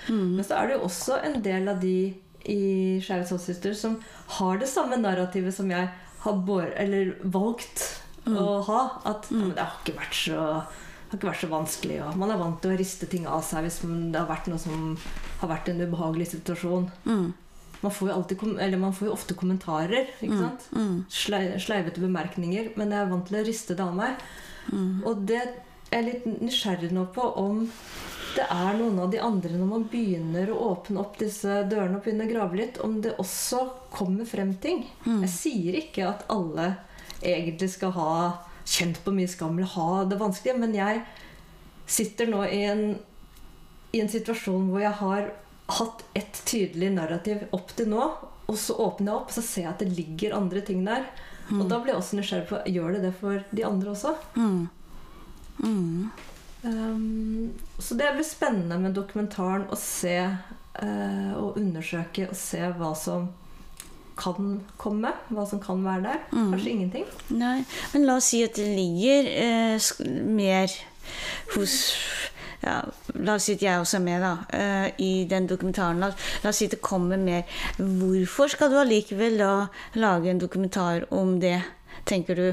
Mm. Men så er det jo også en del av de i Skeive Soulsister som har det samme narrativet som jeg har bor eller valgt Mm. å ha. At ja, men det har ikke vært så har ikke vært så vanskelig. Og man er vant til å riste ting av seg hvis det har vært noe som har vært en ubehagelig situasjon. Mm. Man får alltid, eller man får jo ofte kommentarer. ikke sant? Mm. Slei, sleivete bemerkninger. Men jeg er vant til å riste det av meg. Mm. Og det er jeg litt nysgjerrig nå på om det er noen av de andre, når man begynner å åpne opp disse dørene og begynner å grave litt, om det også kommer frem ting. Mm. Jeg sier ikke at alle egentlig skal ha kjent på mye skam eller ha det vanskelig, men jeg sitter nå i en, i en situasjon hvor jeg har hatt et tydelig narrativ opp til nå, og så åpner jeg opp, og så ser jeg at det ligger andre ting der. Og da blir jeg også nysgjerrig på gjør det det for de andre også. Mm. Mm. Um, så det blir spennende med dokumentaren å se uh, og undersøke og se hva som kan komme. Hva som kan være der. Mm. Kanskje ingenting. Nei, men la oss si at det ligger eh, mer hos ja, La oss si at jeg også er med da, eh, i den dokumentaren. La, la oss si at det kommer mer. Hvorfor skal du allikevel da lage en dokumentar om det, tenker du?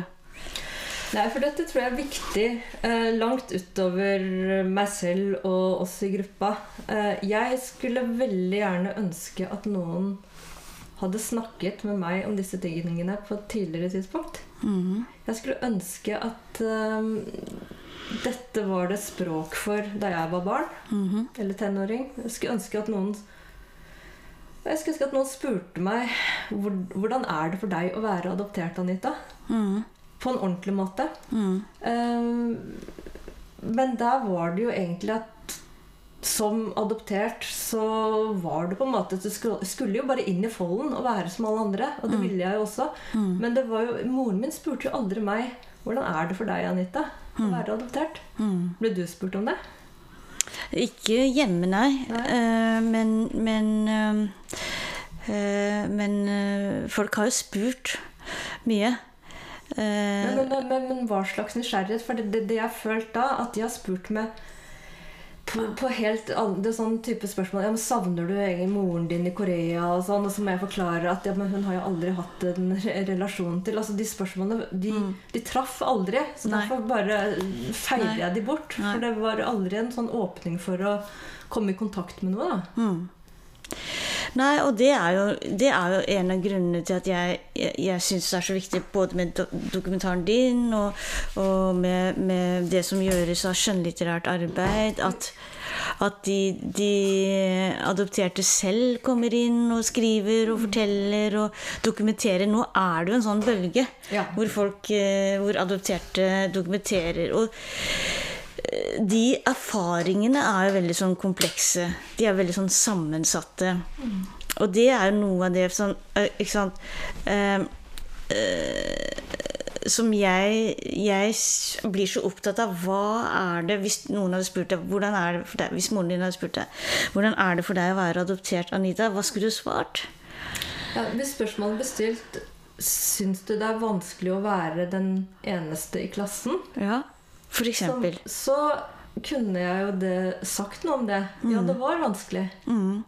Nei, for dette tror jeg er viktig eh, langt utover meg selv og oss i gruppa. Eh, jeg skulle veldig gjerne ønske at noen hadde snakket med meg om disse tingene på et tidligere tidspunkt. Mhm. Jeg skulle ønske at um, dette var det språk for da jeg var barn Mhm. eller tenåring. Jeg skulle ønske at noen Jeg skulle ønske at noen spurte meg hvor, hvordan er det for deg å være adoptert, Anita. Mm. På en ordentlig måte. Mm. Eh, men der var det jo egentlig at som adoptert så var det på en måte at Du skulle, jo bare inn i folden og være som alle andre. Og det ville jeg jo også. Men det var jo, moren min spurte jo aldri meg hvordan er det for deg, Anita, å være adoptert. Mm. Ble du spurt om det? Ikke hjemme, nei. Nei. Uh, men men, uh, uh, men folk har jo spurt mye. Men, men, men, men hva slags nysgjerrighet? For det, det, det jeg har følt da, at de har spurt meg på, på helt andre sånn type spørsmål ja, men 'Savner du egentlig moren din i Korea?' Og sånn, og så må jeg forklare at ja, men hun har jo aldri hatt en relasjon til Altså De spørsmålene de, de traff aldri. Så Mm. Nei. derfor bare feiler jeg de bort. Nei. For det var aldri en sånn åpning for å komme i kontakt med noe. da Mm. Nei, og det er, jo, det er jo en av grunnene til at jeg, jeg, jeg syns det er så viktig både med do dokumentaren din og, og med, med det som gjøres av skjønnlitterært arbeid, at, at de, de adopterte selv kommer inn og skriver og forteller og dokumenterer. Nå er det jo en sånn bølge Ja. hvor folk, eh, hvor adopterte dokumenterer. og de erfaringene er jo veldig sånn komplekse. De er veldig sånn sammensatte. Og det er jo noe av det sånn Ikke sant eh, eh, Som jeg, jeg blir så opptatt av hva er det Hvis noen hadde spurt deg hvordan er det for deg Hvis moren din hadde spurt deg hvordan er det for deg å være adoptert, Anita, hva skulle du svart? Ja, hvis spørsmålet bestilt stilt Syns du det er vanskelig å være den eneste i klassen? Ja, for eksempel. så kunne jeg jo det, sagt noe om det. Ja, det var vanskelig. Mm.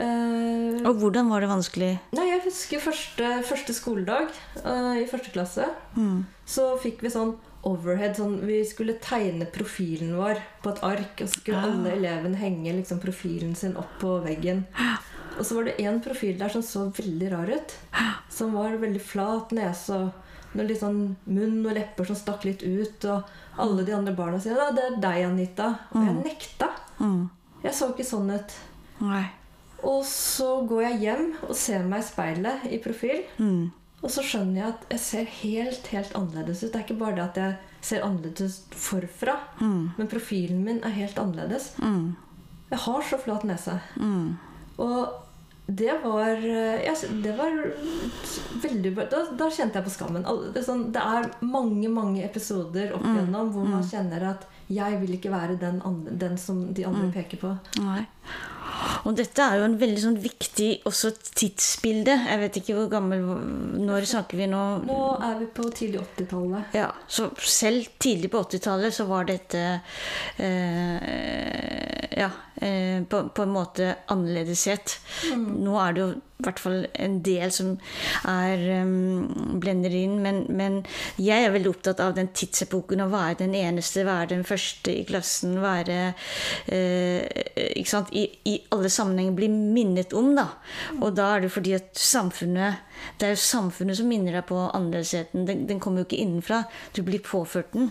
Uh, Og hvordan var det vanskelig? nei, jeg husker første, første skoledag uh, i første klasse. Mm. Så fikk vi sånn overhead. Sånn, vi skulle tegne profilen vår på et ark. Og så skulle Ah. alle elevene henge liksom, profilen sin opp på veggen. Og så var det én profil der som så veldig rar ut. Som var veldig flat nese og noe litt sånn munn og lepper som stakk litt ut. Og alle de andre barna sier 'det er deg, Anita'. Og jeg nekta. Mm. Jeg så ikke sånn ut. Nei. Og så går jeg hjem og ser meg i speilet i profil. Mm. Og så skjønner jeg at jeg ser helt, helt annerledes ut. Det er ikke bare det at jeg ser annerledes ut forfra, Mm. men profilen min er helt annerledes. Mm. Jeg har så flat nese. Mm. Og det var eh, ja, Det var veldig bra. Da, da kjente jeg på skammen. Det sånn, det er mange mange episoder opp igjennom hvor man kjenner at jeg vil ikke være den, andre, den som de andre peker på. Nei. Og dette er jo en veldig sånn viktig også tidsbilde. Jeg vet ikke hvor gammel Når snakker vi nå? Nå er vi på tidlig 80-tallet. Ja, så selv tidlig på 80-tallet så var dette eh, Ja, eh, på, på en måte annerledeshet. Nå er det jo i hvert fall en del som er um, blender inn, men, men jeg er veldig opptatt av den tidsepoken. Å være den eneste, være den første i klassen, være eh, ikke sant? I, I alle sammenhenger bli minnet om, da. Og da er det fordi at samfunnet Det er jo samfunnet som minner deg på annerledesheten. Den, den kommer jo ikke innenfra. Du blir påført den.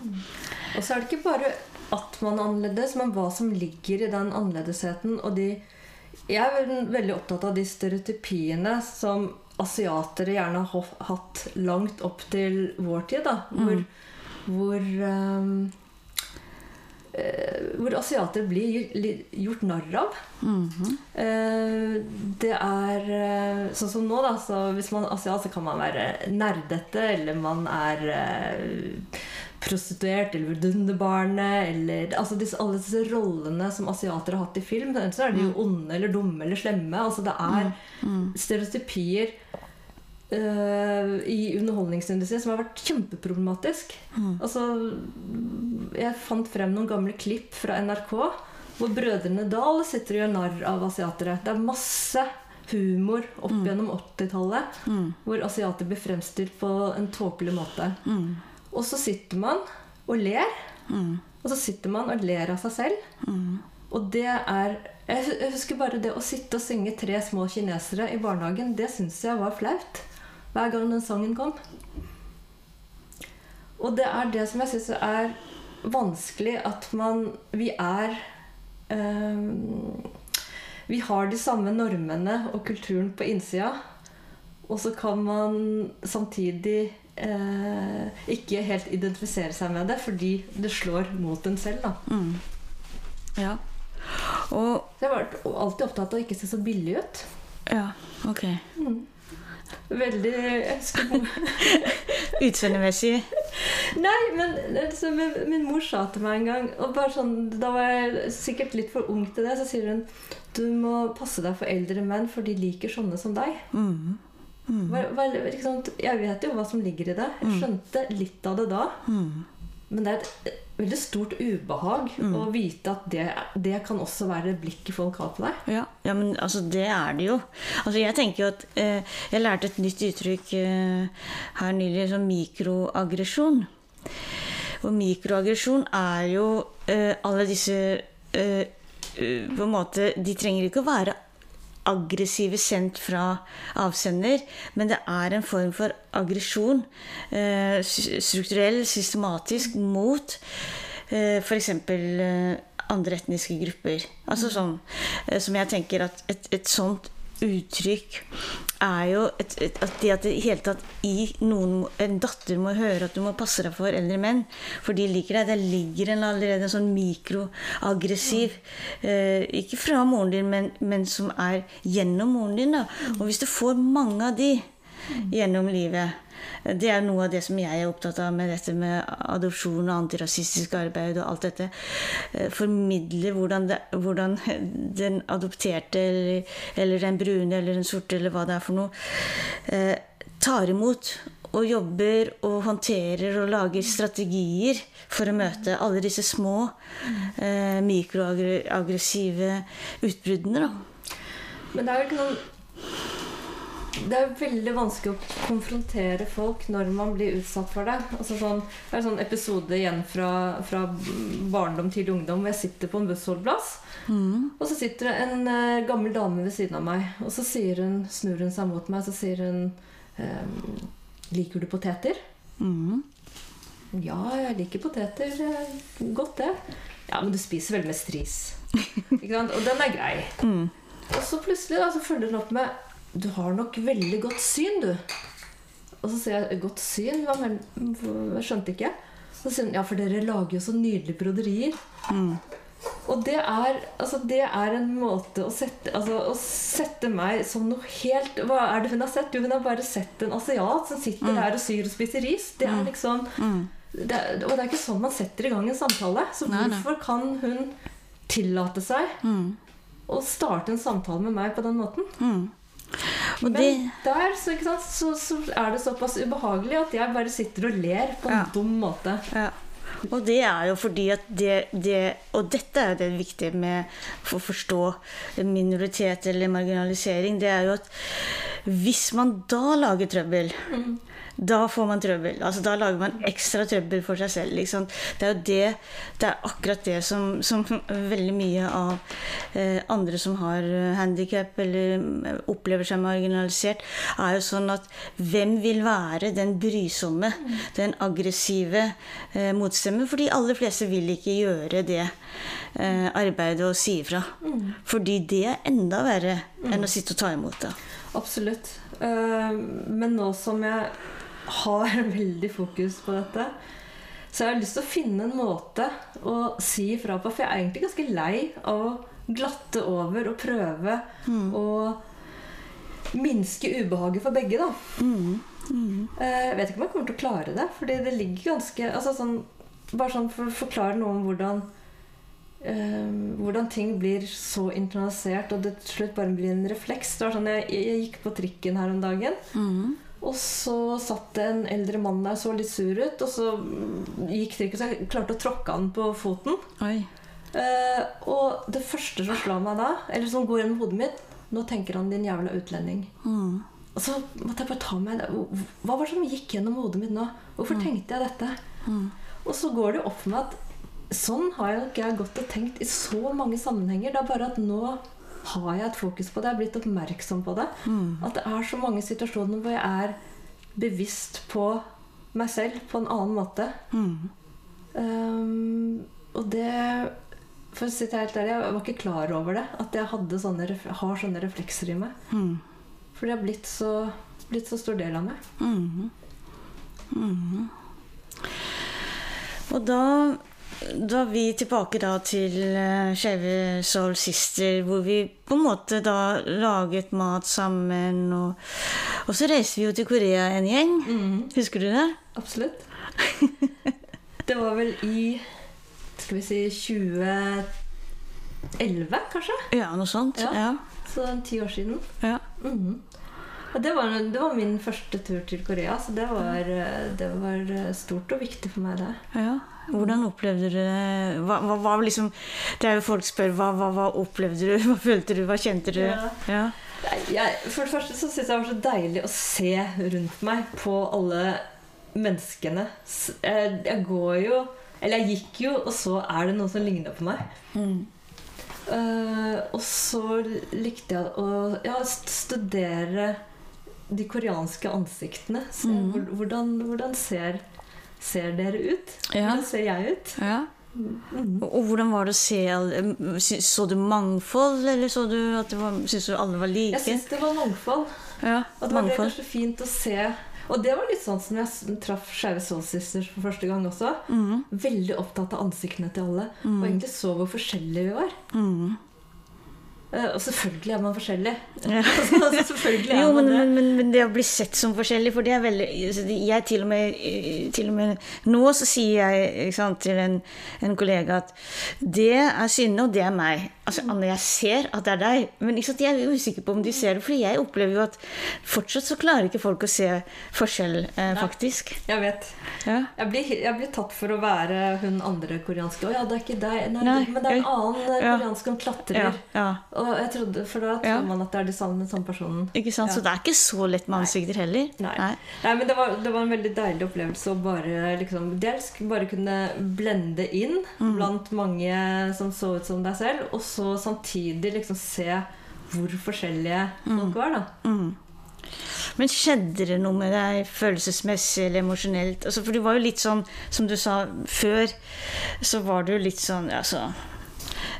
Og så er det ikke bare at man er annerledes, men hva som ligger i den annerledesheten. Og de Jeg er veldig opptatt av de stereotypiene som asiatere gjerne har hatt langt opp til vår tid. Da, hvor hvor, um, eh, hvor asiatere blir gjort narr av. Eh, det er eh, sånn som nå, da. Så hvis man er asiat, så kan man være nerdete, eller man er eh, prostituert, eller vidunderbarnet, eller altså disse, Alle disse rollene som asiatere har hatt i film. Enten så er de jo onde eller dumme eller slemme. Altså det er stereotypier uh, i underholdningsindustrien som har vært kjempeproblematisk. Altså, jeg fant frem noen gamle klipp fra NRK hvor brødrene Dal sitter og gjør narr av asiatere. Det er masse humor opp gjennom 80-tallet hvor asiater blir fremstilt på en tåpelig måte. Og så sitter man og ler. Og så sitter man og ler av seg selv. Og det er Jeg husker bare det å sitte og synge 'Tre små kinesere' i barnehagen. Det syns jeg var flaut hver gang den sangen kom. Og det er det som jeg syns er vanskelig, at man Vi er øh, vi har de samme normene og kulturen på innsida, og så kan man samtidig eh, ikke helt identifisere seg med det fordi det slår mot en selv. da. Mm. Ja. Og jeg har vært alltid opptatt av å ikke se så billig ut. Ja, ok. Veldig jeg Utseendemessig. Nei, men altså, min, min mor sa til meg en gang og bare sånn, Da var jeg sikkert litt for ung til det. Så sier hun du må passe deg for eldre menn, for de liker sånne som deg. Mm. Mm. Ikke sant? Jeg vet jo hva som ligger i det. Jeg skjønte litt av det da. Mm. Men det er et veldig stort ubehag å vite at det, det kan også være blikket folk har på deg. Ja, ja, men altså det er det jo. Altså jeg tenker jo at eh, Jeg lærte et nytt uttrykk eh, her nylig, som mikroaggresjon. Og mikroaggresjon er jo eh, alle disse eh, eh, På en måte De trenger ikke å være aggressive sendt fra avsender, men det er en form for aggresjon, eh, strukturell, systematisk, mot eh, f.eks. Eh, andre etniske grupper. Altså sånn som jeg tenker at et, et sånt uttrykk er jo et, et, at det at det hele tatt noen En datter må høre at du må passe deg for eldre menn, for de liker deg. Der ligger en allerede en sånn mikroaggressiv eh, Ikke fra moren din, men, men som er gjennom moren din. Da. Og hvis du får mange av de gjennom livet det er noe av det som jeg er opptatt av med dette med adopsjon og antirasistisk arbeid og alt dette. Eh, Formidle hvordan, det, hvordan den adopterte eller, eller den brune eller den sorte eller hva det er for noe, eh, tar imot og jobber og håndterer og lager strategier for å møte alle disse små eh, mikroaggressive utbruddene. Da. Men det er jo ikke noen det er veldig vanskelig å konfrontere folk når man blir utsatt for det. Altså sånn, det er en sånn episode igjen fra, fra barndom til ungdom hvor jeg sitter på en bussholdeplass. Og så sitter det en uh, gammel dame ved siden av meg, og så hun, snur hun seg mot meg så sier hun ehm, Liker du poteter? Mm. Ja, jeg liker poteter. eh, Godt, det. Ja, men du spiser vel mest ris. Og den er grei. Og så plutselig da, så følger hun opp med Du har nok veldig godt syn, du. Og så sier jeg godt syn? Hva men, jeg skjønte ikke. Så sier hun ja, for dere lager jo så nydelige broderier. Og det er, altså, det er en måte å sette, altså, å sette meg som noe helt Hva er det hun har sett? Jo, hun har bare sett en asiat som sitter der og syr og spiser ris. Det er liksom det, er- Og det er ikke sånn man setter i gang en samtale. Så Nei, nei. hvorfor kan hun tillate seg å starte en samtale med meg på den måten? Men det der så, sant, så, så er det såpass ubehagelig at jeg bare sitter og ler på en Ja. dum måte. Ja. Og det er jo fordi at det, det Og dette er jo det viktige med for å forstå minoritet eller marginalisering. Det er jo at hvis man da lager trøbbel da får man trøbbel. Altså, da lager man ekstra trøbbel for seg selv. Liksom. Det er jo det, det er akkurat det som, som veldig mye av eh, andre som har handikap eller eh, opplever seg marginalisert, er jo sånn at hvem vil være den brysomme, den aggressive eh, motstemmen? For de aller fleste vil ikke gjøre det eh, arbeidet og si ifra. Fordi det er enda verre enn å sitte og ta imot det. Absolutt. Eh, Men nå som jeg har veldig fokus på dette, så jeg har lyst til å finne en måte å si ifra på. For jeg er egentlig ganske lei av å glatte over og prøve å minske ubehaget for begge, da. Eh, Jeg vet ikke om jeg kommer til å klare det, fordi det ligger ganske altså sånn, Bare sånn for å forklare noe om hvordan Uh, hvordan ting blir så internalisert, og det til slutt bare blir en refleks. Det var sånn, jeg, jeg gikk på trikken her om dagen, og så satt det en eldre mann der så litt sur ut, og så mm, gikk trikken, så jeg klarte å tråkke han på foten. Eh, og det første som slår meg da, eller som går gjennom hodet mitt Nå tenker han 'din jævla utlending'. Mm. Og så måtte jeg bare ta meg Hva var det som gikk gjennom hodet mitt nå? Hvorfor tenkte jeg dette? Og så går det opp for meg at sånn har jeg ikke jeg gått og tenkt i så mange sammenhenger. Det er bare at nå har jeg et fokus på det. Jeg er blitt oppmerksom på det. At det er så mange situasjoner hvor jeg er bevisst på meg selv på en annen måte. Mm. Um, og det For å si det helt ærlig, Jeg var ikke klar over det. At jeg sånne, har sånne reflekser i meg. Mm. For det har blitt så, blitt så stor del av meg. Mm. Mhm. Og da, da er vi tilbake da til uh, Skeive Soul Sister, hvor vi på en måte da laget mat sammen. Og, og så reiste vi jo til Korea en gjeng. Husker du det? Absolutt. Det var vel i skal vi si 2011, kanskje? Ja, noe sånt. Ja. Ja. Så ti år siden. ja. Mm. Det, var, det var min første tur til Korea, så det var, eh, det var eh, stort og viktig for meg, det. ja. Hvordan opplevde du det? Hva, hva, hva liksom Det er jo folk spør hva, hva, hva opplevde du? Hva følte du? Hva kjente du? Ja. Ja. Jeg, for det første så syns jeg det var så deilig å se rundt meg på alle menneskene. Jeg, jeg går jo Eller jeg gikk jo, og så er det noen som ligner på meg. Mm. Uh, og så likte jeg å ja, studere de koreanske ansiktene. Mhm. hvordan, hvordan ser, ser dere ut? Ja. Hvordan ser jeg ut? ja. Mm. Og, hvordan var det å se Så du mangfold, eller så du at det var, synes du alle var like? Jeg syns det var mangfold. ja, Og det var det mangfold. kanskje fint å se. Og det var litt sånn som jeg traff Skeive Soul Sisters for første gang også. Mm. Veldig opptatt av ansiktene til alle. Mm. Og egentlig så hvor forskjellige vi var. mhm. Eh, Og selvfølgelig er man forskjellig. Ja. altså, selvfølgelig er Jo, men, man det. men, men, det å bli sett som forskjellig, for det er veldig altså, Jeg til og med, eh, til og med Nå så sier jeg sant, til en, en kollega at det er Synne, og det er meg. Altså, Anne, jeg ser at det er deg, men sant, jeg er usikker på om de ser det. For jeg opplever jo at fortsatt så klarer ikke folk å se forskjell, eh, faktisk. Jeg vet. Ja. Jeg blir, jeg blir tatt for å være hun andre koreanske. Å ja, det er ikke deg. Nei, Nei, men det er en annen eh, ja. koreansk som klatrer. Ja, ja. Og jeg trodde, For da tror man at det er de samme, personen. Ikke sant? Så det er ikke så lett med ansikter heller. Nei. Nei, men det var, det var en veldig deilig opplevelse å bare liksom Dels bare kunne blende inn Mm. blant mange som så ut som deg selv, og så samtidig liksom se hvor forskjellige folk var, da. Mm. Men skjedde det noe med deg følelsesmessig eller emosjonelt? Altså, for du var jo litt sånn, som du sa før, så var du litt sånn altså,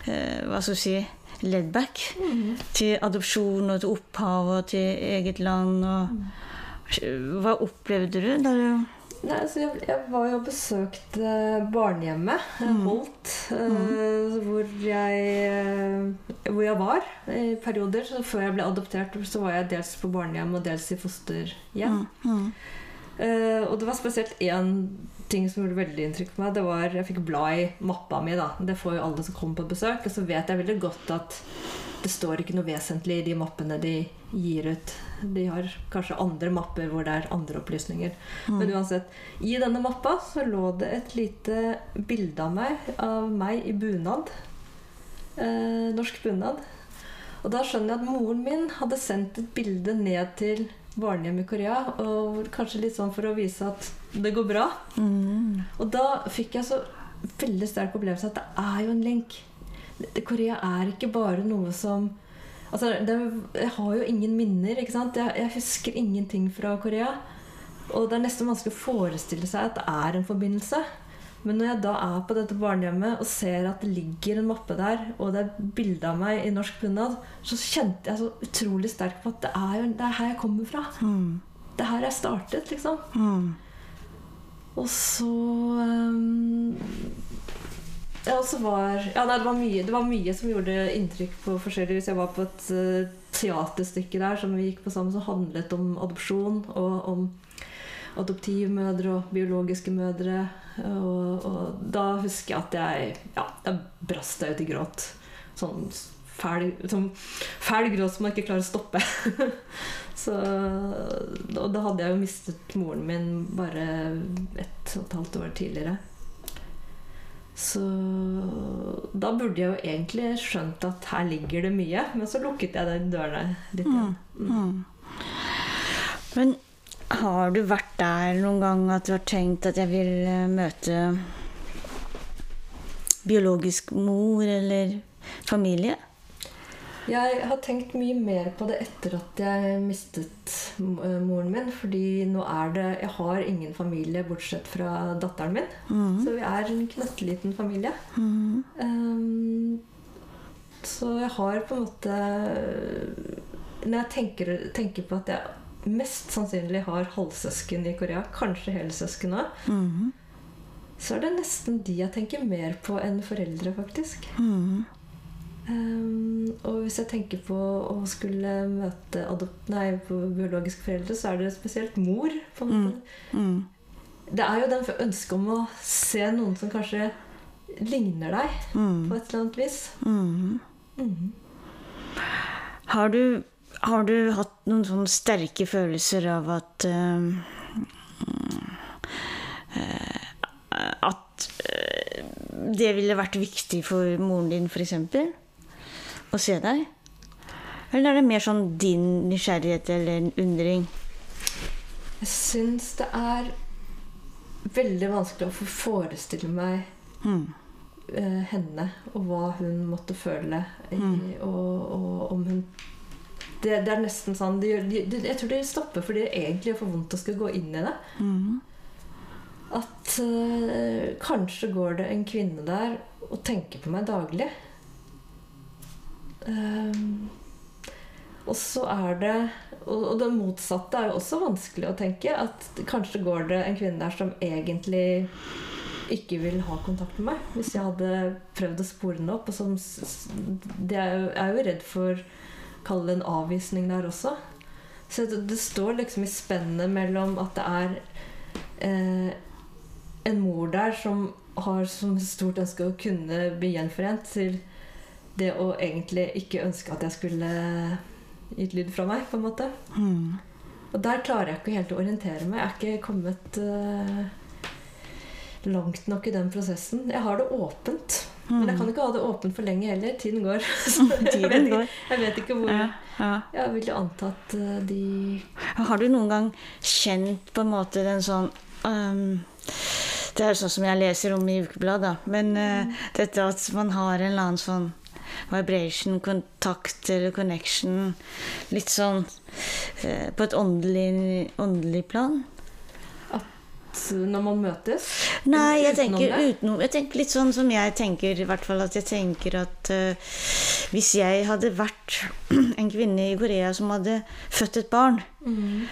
eh, Hva skal du si laid back til adopsjon og til opphav og til eget land. Og, hva opplevde du da du Nei, altså jeg, jeg var jo og besøkte barnehjemmet, mm. Holt, eh, hvor, jeg, eh, hvor jeg var i perioder. Så før jeg ble adoptert, så var jeg dels på barnehjem og dels i fosterhjem. Mm, mm, Eh, og det var spesielt én ting som gjorde veldig inntrykk på meg. Det var, Jeg fikk bla i mappa mi. da. Det får jo alle som kommer på besøk. Og så vet jeg veldig godt at det står ikke noe vesentlig i de mappene de gir ut. De har kanskje andre mapper hvor det er andre opplysninger. Men uansett, i denne mappa så lå det et lite bilde av meg, av meg i bunad. Eh, norsk bunad. Og da skjønner jeg at moren min hadde sendt et bilde ned til barnehjem i Korea. Og kanskje litt sånn for å vise at det går bra. mm, Og da fikk jeg så veldig sterk opplevelse at det er jo en link. Korea er ikke bare noe som Altså, det, jeg har jo ingen minner, ikke sant? Jeg, jeg husker ingenting fra Korea. Og det er nesten vanskelig å forestille seg at det er en forbindelse. Men når jeg da er på dette barnehjemmet og ser at det ligger en mappe der, og det er bilde av meg i norsk bunad, så kjente jeg så utrolig sterkt på at det er jo det er her jeg kommer fra. mm, Det er her jeg startet, liksom. mm. Og så um, Ja, så var Ja, nei, det var mye, det var mye som gjorde inntrykk på forskjellige vis. Jeg var på et uh, teaterstykke der som vi gikk på sammen, som handlet om adopsjon og om adoptivmødre og biologiske mødre. Og, og da husker jeg at jeg Ja, da brast jeg ut i gråt. Sånn fæl, sånn fæl gråt som man ikke klarer å stoppe. Så, og da hadde jeg jo mistet moren min bare ett og et halvt år tidligere. Så da burde jeg jo egentlig skjønt at her ligger det mye, men så lukket jeg den dørene litt igjen. Mm. Men har du vært der noen gang at du har tenkt at jeg vil eh, møte biologisk mor eller familie? Jeg har tenkt mye mer på det etter at jeg mistet eh, moren min. Fordi nå er det Jeg har ingen familie bortsett fra datteren min. Mm. Så vi er en knøttliten familie. Mm. Um, Så jeg har på en måte Når jeg tenker, tenker på at jeg mest sannsynlig har halvsøsken i Korea, kanskje helsøsken òg, mm. så er det nesten de jeg tenker mer på enn foreldre, faktisk. Mhm. Um, og hvis jeg tenker på å skulle møte adopt, nei, på biologiske foreldre, så er det spesielt mor. på en måte. Mm. Det er jo den ønsket om å se noen som kanskje ligner deg Mm. på et eller annet vis. Mhm. Mhm. Har du, har du hatt noen sånne sterke følelser av at uh, uh, At eh, det ville vært viktig for moren din, f.eks.? Å se deg? Eller er det mer sånn din nysgjerrighet eller en undring? Jeg syns det er veldig vanskelig å få forestille meg Mm. eh, henne og hva hun måtte føle. I, og, og om hun det, det er nesten sånn de, de, de, Jeg tror de stopper fordi det egentlig er for vondt å skulle gå inn i det. Mm. At øh, kanskje går det en kvinne der og tenker på meg daglig. Ehm, og så er det og, det motsatte er jo også vanskelig å tenke. At kanskje går det en kvinne der som egentlig ikke vil ha kontakt med meg. Hvis jeg hadde prøvd å spore henne opp. Og som, det er jo, jeg er jo redd for Kall det en avvisning der også. Så det, det står liksom i spennet mellom at det er eh, en mor der som har som stort ønske å kunne bli gjenforent, til det å egentlig ikke ønske at jeg skulle gitt lyd fra meg, på en måte. Mm. Og der klarer jeg ikke helt å orientere meg. Jeg er ikke kommet uh, langt nok i den prosessen. Jeg har det åpent. Men jeg kan ikke ha det åpent for lenge heller. Tiden går. Så jeg, vet ikke, jeg vet ikke hvor Ja, ja. Jeg vil jo anta at eh, de Har du noen gang kjent på en måte den sånn um Det er sånn som jeg leser om i ukebladet. Men uh, dette at man har en eller annen sånn vibration, kontakt eller connection Litt sånn eh, på et åndelig, åndelig plan. Når man møtes Nei, jeg tenker utenom Jeg tenker litt sånn som jeg tenker, i hvert fall at jeg tenker at eh, hvis jeg hadde vært en kvinne i Korea som hadde født et barn, mm.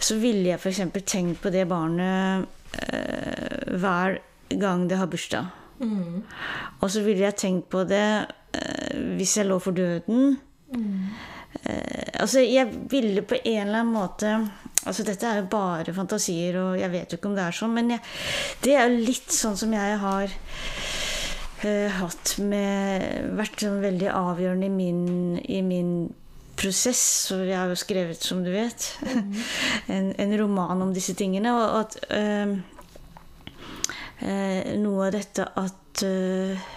så ville jeg f.eks. tenkt på det barnet eh, hver gang det har bursdag. Mhm. Og så ville jeg tenkt på det eh, hvis jeg lå for døden. Mm. Eh, altså, jeg ville på en eller annen måte Altså, dette er jo bare fantasier, og jeg vet jo ikke om det er sånn, men jeg, det er jo litt sånn som jeg har eh, hatt med Vært sånn veldig avgjørende i min, i min prosess. Og jeg har jo skrevet, som du vet, en, en roman om disse tingene. Og at eh, noe av dette at eh,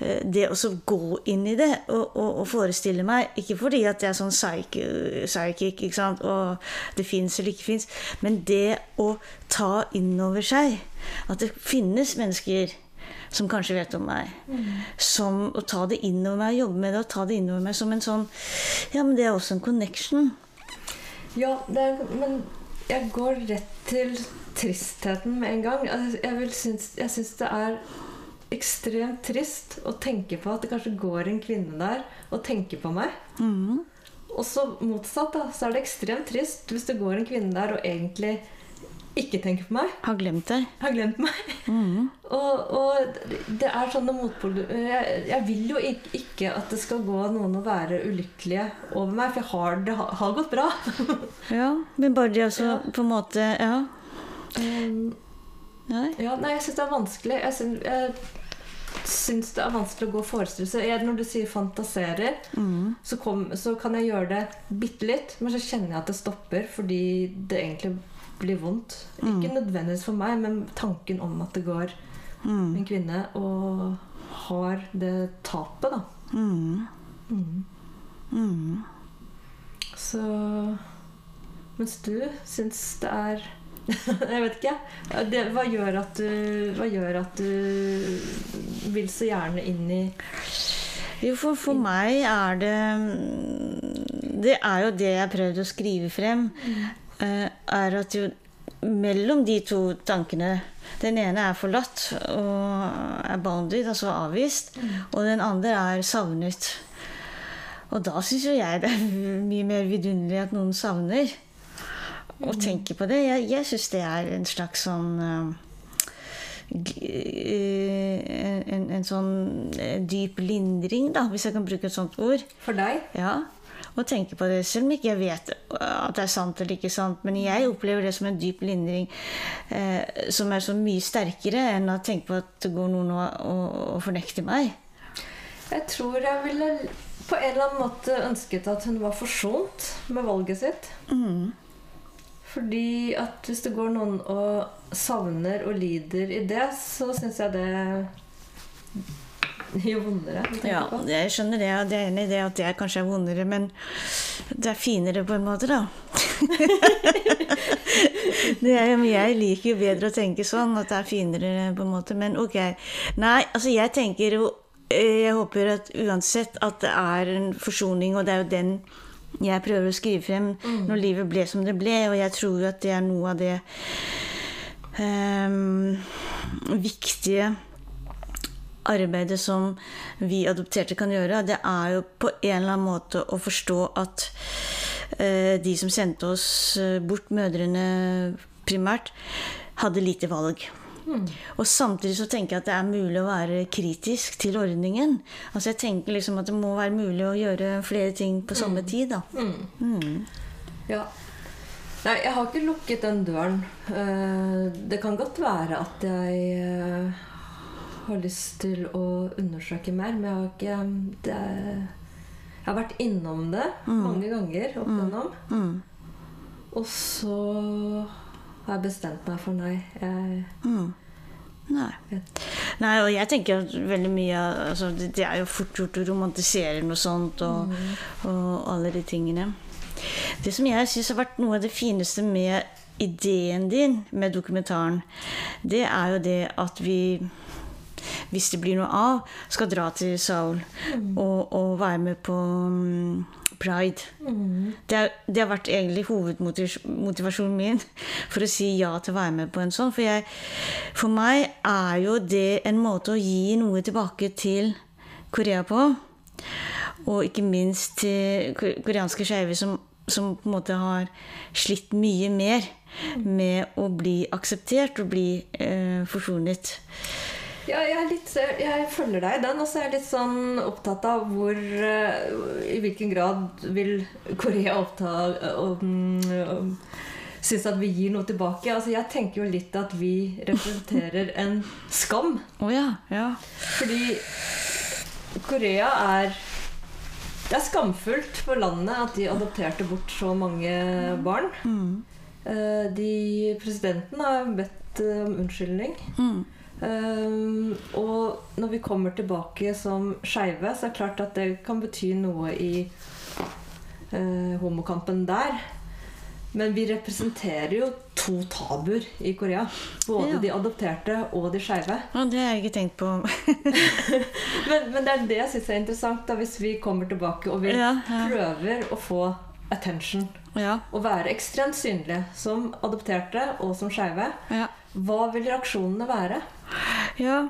eh, det å gå inn i det og, og, og forestille meg Ikke fordi at jeg er sånn psychic, ikke sant? og det fins eller ikke fins, men det å ta inn over seg at det finnes mennesker som kanskje vet om meg. Som å ta det inn over meg, jobbe med det og ta det inn over meg som en sånn Ja, men det er også en connection. Ja, er, men jeg går rett til tristheten med en gang. Altså, Jeg, synes, jeg syns det er ekstremt trist å tenke på at det kanskje går en kvinne der og tenker på meg. Mm. Og så motsatt, da, så er det ekstremt trist hvis det går en kvinne der og egentlig ikke tenker på meg. Har glemt deg. Har glemt meg. Mm. Og, og det er sånne motpol... jeg, jeg vil jo ikke, at det skal gå noen å være ulykkelige over meg, for jeg har, det har, gått bra. Ja, men bare det altså Ja. på en måte Ja. Um, Nei. Ja, nei, jeg syns det er vanskelig. Jeg syns, jeg syns det er vanskelig å gå og forestille seg. Når du sier 'fantaserer', mm. så, kom, så kan jeg gjøre det bitte litt, men så kjenner jeg at det stopper fordi det egentlig blir vondt. Ikke nødvendigvis for meg, men tanken om at det går mm. en kvinne og har det tapet, da. Mhm. Mm. Mhm. Så Mens du syns det er Jeg vet ikke. Det, hva, gjør at du, hva gjør at du vil så gjerne inn i Jo, for, for meg er det Det er jo det jeg har prøvd å skrive frem. eh, Er at jo mellom de to tankene Den ene er forlatt og er bounded, altså avvist. Og den andre er savnet. Og da syns jo jeg det er mye mer vidunderlig at noen savner. Og tenker på det. Jeg, jeg syns det er en slags sånn eh, eh, en, en sånn eh, dyp lindring, da, hvis jeg kan bruke et sånt ord. For deg? Ja, og tenke på det, selv om ikke jeg vet at det er sant eller ikke sant. Men jeg opplever det som en dyp lindring eh, som er så mye sterkere enn å tenke på at det går noen og, og, og fornekter meg. Jeg tror jeg ville på en eller annen måte ønsket at hun var forsont med valget sitt. Mm. Fordi at hvis det går noen og savner og lider i det, så syns jeg det gjør vondere. Ja, jeg skjønner det, jeg er enig i det at det kanskje er vondere, men det er finere på en måte, da. det er, jeg liker jo bedre å tenke sånn, at det er finere på en måte, men ok. Nei, altså jeg tenker jo eh, Jeg håper at uansett at det er en forsoning, og det er jo den jeg prøver å skrive frem når livet ble som det ble, og jeg tror jo at det er noe av det um, viktige arbeidet som vi adopterte kan gjøre, det er jo på en eller annen måte å forstå at eh, de som sendte oss eh, bort, mødrene primært, hadde lite valg. Og samtidig så tenker jeg at det er mulig å være kritisk til ordningen. Altså jeg tenker liksom at det må være mulig å gjøre flere ting på samme tid. da. Ja. Nei, jeg har ikke lukket den døren. Eh, Det kan godt være at jeg har lyst til å undersøke mer, men jeg har ikke det er, Jeg har vært innom det mange ganger opp igjennom. Mm. Og så har jeg bestemt meg for nei. Jeg Mm. Nei. Nei, og jeg tenker veldig mye altså, det, det er jo fort gjort å romantisere noe sånt og, og alle de tingene. Det som jeg syns har vært noe av det fineste med ideen din med dokumentaren, det er jo det at vi hvis det blir noe av, skal dra til Seoul og, og være med på mm, Pride. Det, er, det har vært egentlig hovedmotivasjonen min for å si ja til å være med på en sånn. For, jeg, for meg er jo det en måte å gi noe tilbake til Korea på. Og ikke minst til koreanske skeive som, som på en måte har slitt mye mer med å bli akseptert og bli eh, forsonet. Ja, jeg, er litt, jeg følger deg i den. Og så er jeg litt sånn opptatt av hvor eh, I hvilken grad vil Korea oppta og, og synes at vi gir noe tilbake. Altså, jeg tenker jo litt at vi representerer en skam. Oh, ja, ja. Fordi Korea er Det er skamfullt for landet at de adopterte bort så mange barn. Mm. De, presidenten har bedt eh, om unnskyldning. Mm. Um, og når vi kommer tilbake som skeive, så er det klart at det kan bety noe i uh, homokampen der. Men vi representerer jo to tabuer i Korea. Både Ja. de adopterte og de skeive. Ja, det har jeg ikke tenkt på. Men, men det er det jeg syns er interessant, da, hvis vi kommer tilbake og vi Ja, ja. prøver å få attention. ja, Og være ekstremt synlige som adopterte og som skeive. ja. Hva vil reaksjonene være? Ja,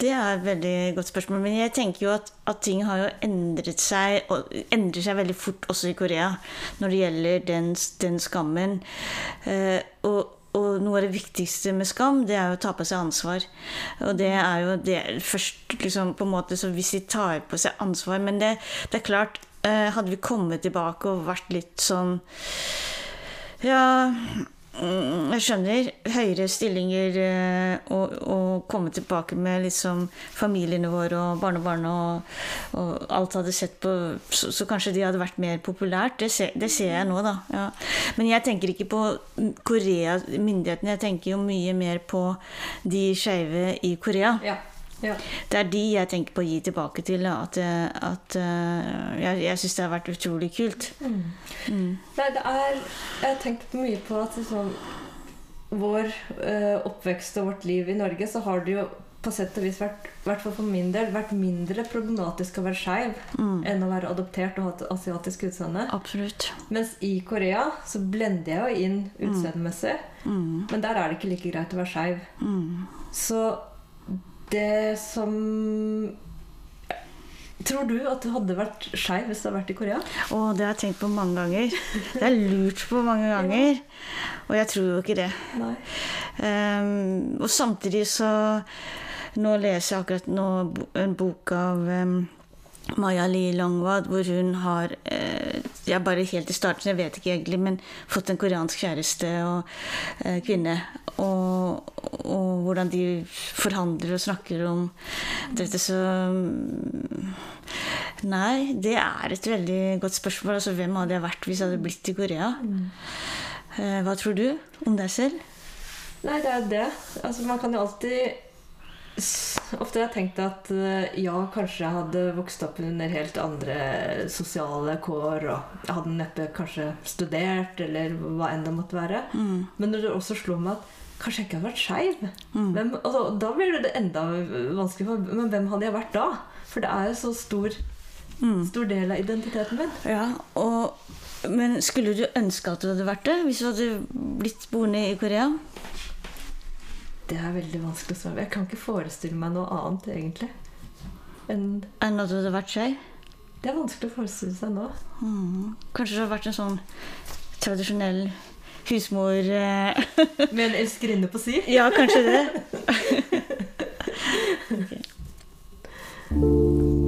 det er et veldig godt spørsmål. Men jeg tenker jo at, at ting har jo endret seg, og endrer seg veldig fort også i Korea når det gjelder den, den skammen. Eh, og, og noe av det viktigste med skam, det er jo å ta på seg ansvar. Og det er jo det først liksom på en måte Så hvis de tar på seg ansvar Men det, det er klart, eh, hadde vi kommet tilbake og vært litt sånn Ja jeg skjønner høyere stillinger eh, og, og komme tilbake med liksom familiene våre og barnebarn og, og alt hadde sett på så, så kanskje de hadde vært mer populært. Det ser, det ser jeg nå, da. Ja. Men jeg tenker ikke på Korea, myndighetene. Jeg tenker jo mye mer på de skeive i Korea. Ja. Ja. Det er de jeg tenker på å gi tilbake til. At, eh, at eh, jeg, jeg syns det har vært utrolig kult. Nei, det er Jeg har tenkt mye på at liksom, vår eh, oppvekst og vårt liv i Norge, så har det jo på sett og vis vært, hvert for min del, vært mindre problematisk å være skeiv Mm. enn å være adoptert og ha et asiatisk utseende. Absolutt. Mens i Korea så blender jeg jo inn utseendemessig, Mm. men der er det ikke like greit å være skeiv. Mm. Så det som Tror du at du hadde vært skeiv hvis du hadde vært i Korea? Og det har jeg tenkt på mange ganger. Det er lurt på mange ganger. Og jeg tror jo ikke det. Ehm, og samtidig så Nå leser jeg akkurat nå en bok av um, Maya Lee Longwad, hvor hun har eh, er bare helt i starten, jeg vet ikke egentlig, men fått en koreansk kjæreste og eh, kvinne. Og, og hvordan de forhandler og snakker om dette, så mm, Nei, det er et veldig godt spørsmål. Altså, hvem hadde jeg vært hvis jeg hadde blitt i Korea? Eh, hva tror du om deg selv? Nei, det er det. Altså, man kan jo alltid Ofte har jeg tenkt at eh, ja, kanskje jeg hadde vokst opp under helt andre sosiale kår, og jeg hadde neppe kanskje studert, eller hva enn det måtte være. Mm. Men når det også slo meg at kanskje jeg ikke hadde vært skeiv, Mm. altså, da blir det enda vanskelig. For, men hvem hadde jeg vært da? For det er jo så stor, Mm. stor del av identiteten min. Ja, og, men skulle du ønske at du hadde vært det, hvis du hadde blitt boende i Korea? Det er veldig vanskelig å svare. Jeg kan ikke forestille meg noe annet, egentlig. enn en at det hadde vært seg? Det er vanskelig å forestille seg nå. Mm. Kanskje det hadde vært en sånn tradisjonell husmor eh. Med en elskerinne på si. Ja, kanskje det. Kveldsmatpodden.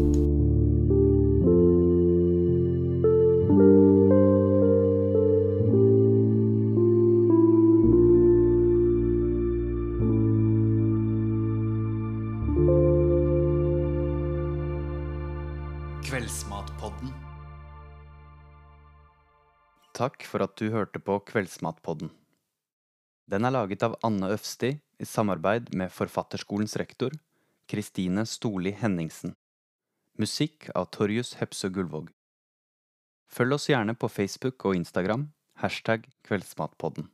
Takk for at du hørte på Kveldsmatpodden. Den er laget av Anne Øfsti i samarbeid med Forfatterskolens rektor, Kristine Storli Henningsen. Musikk av Torjus Hepsø Gullvåg. Følg oss gjerne på Facebook og Instagram, hashtag Kveldsmatpodden.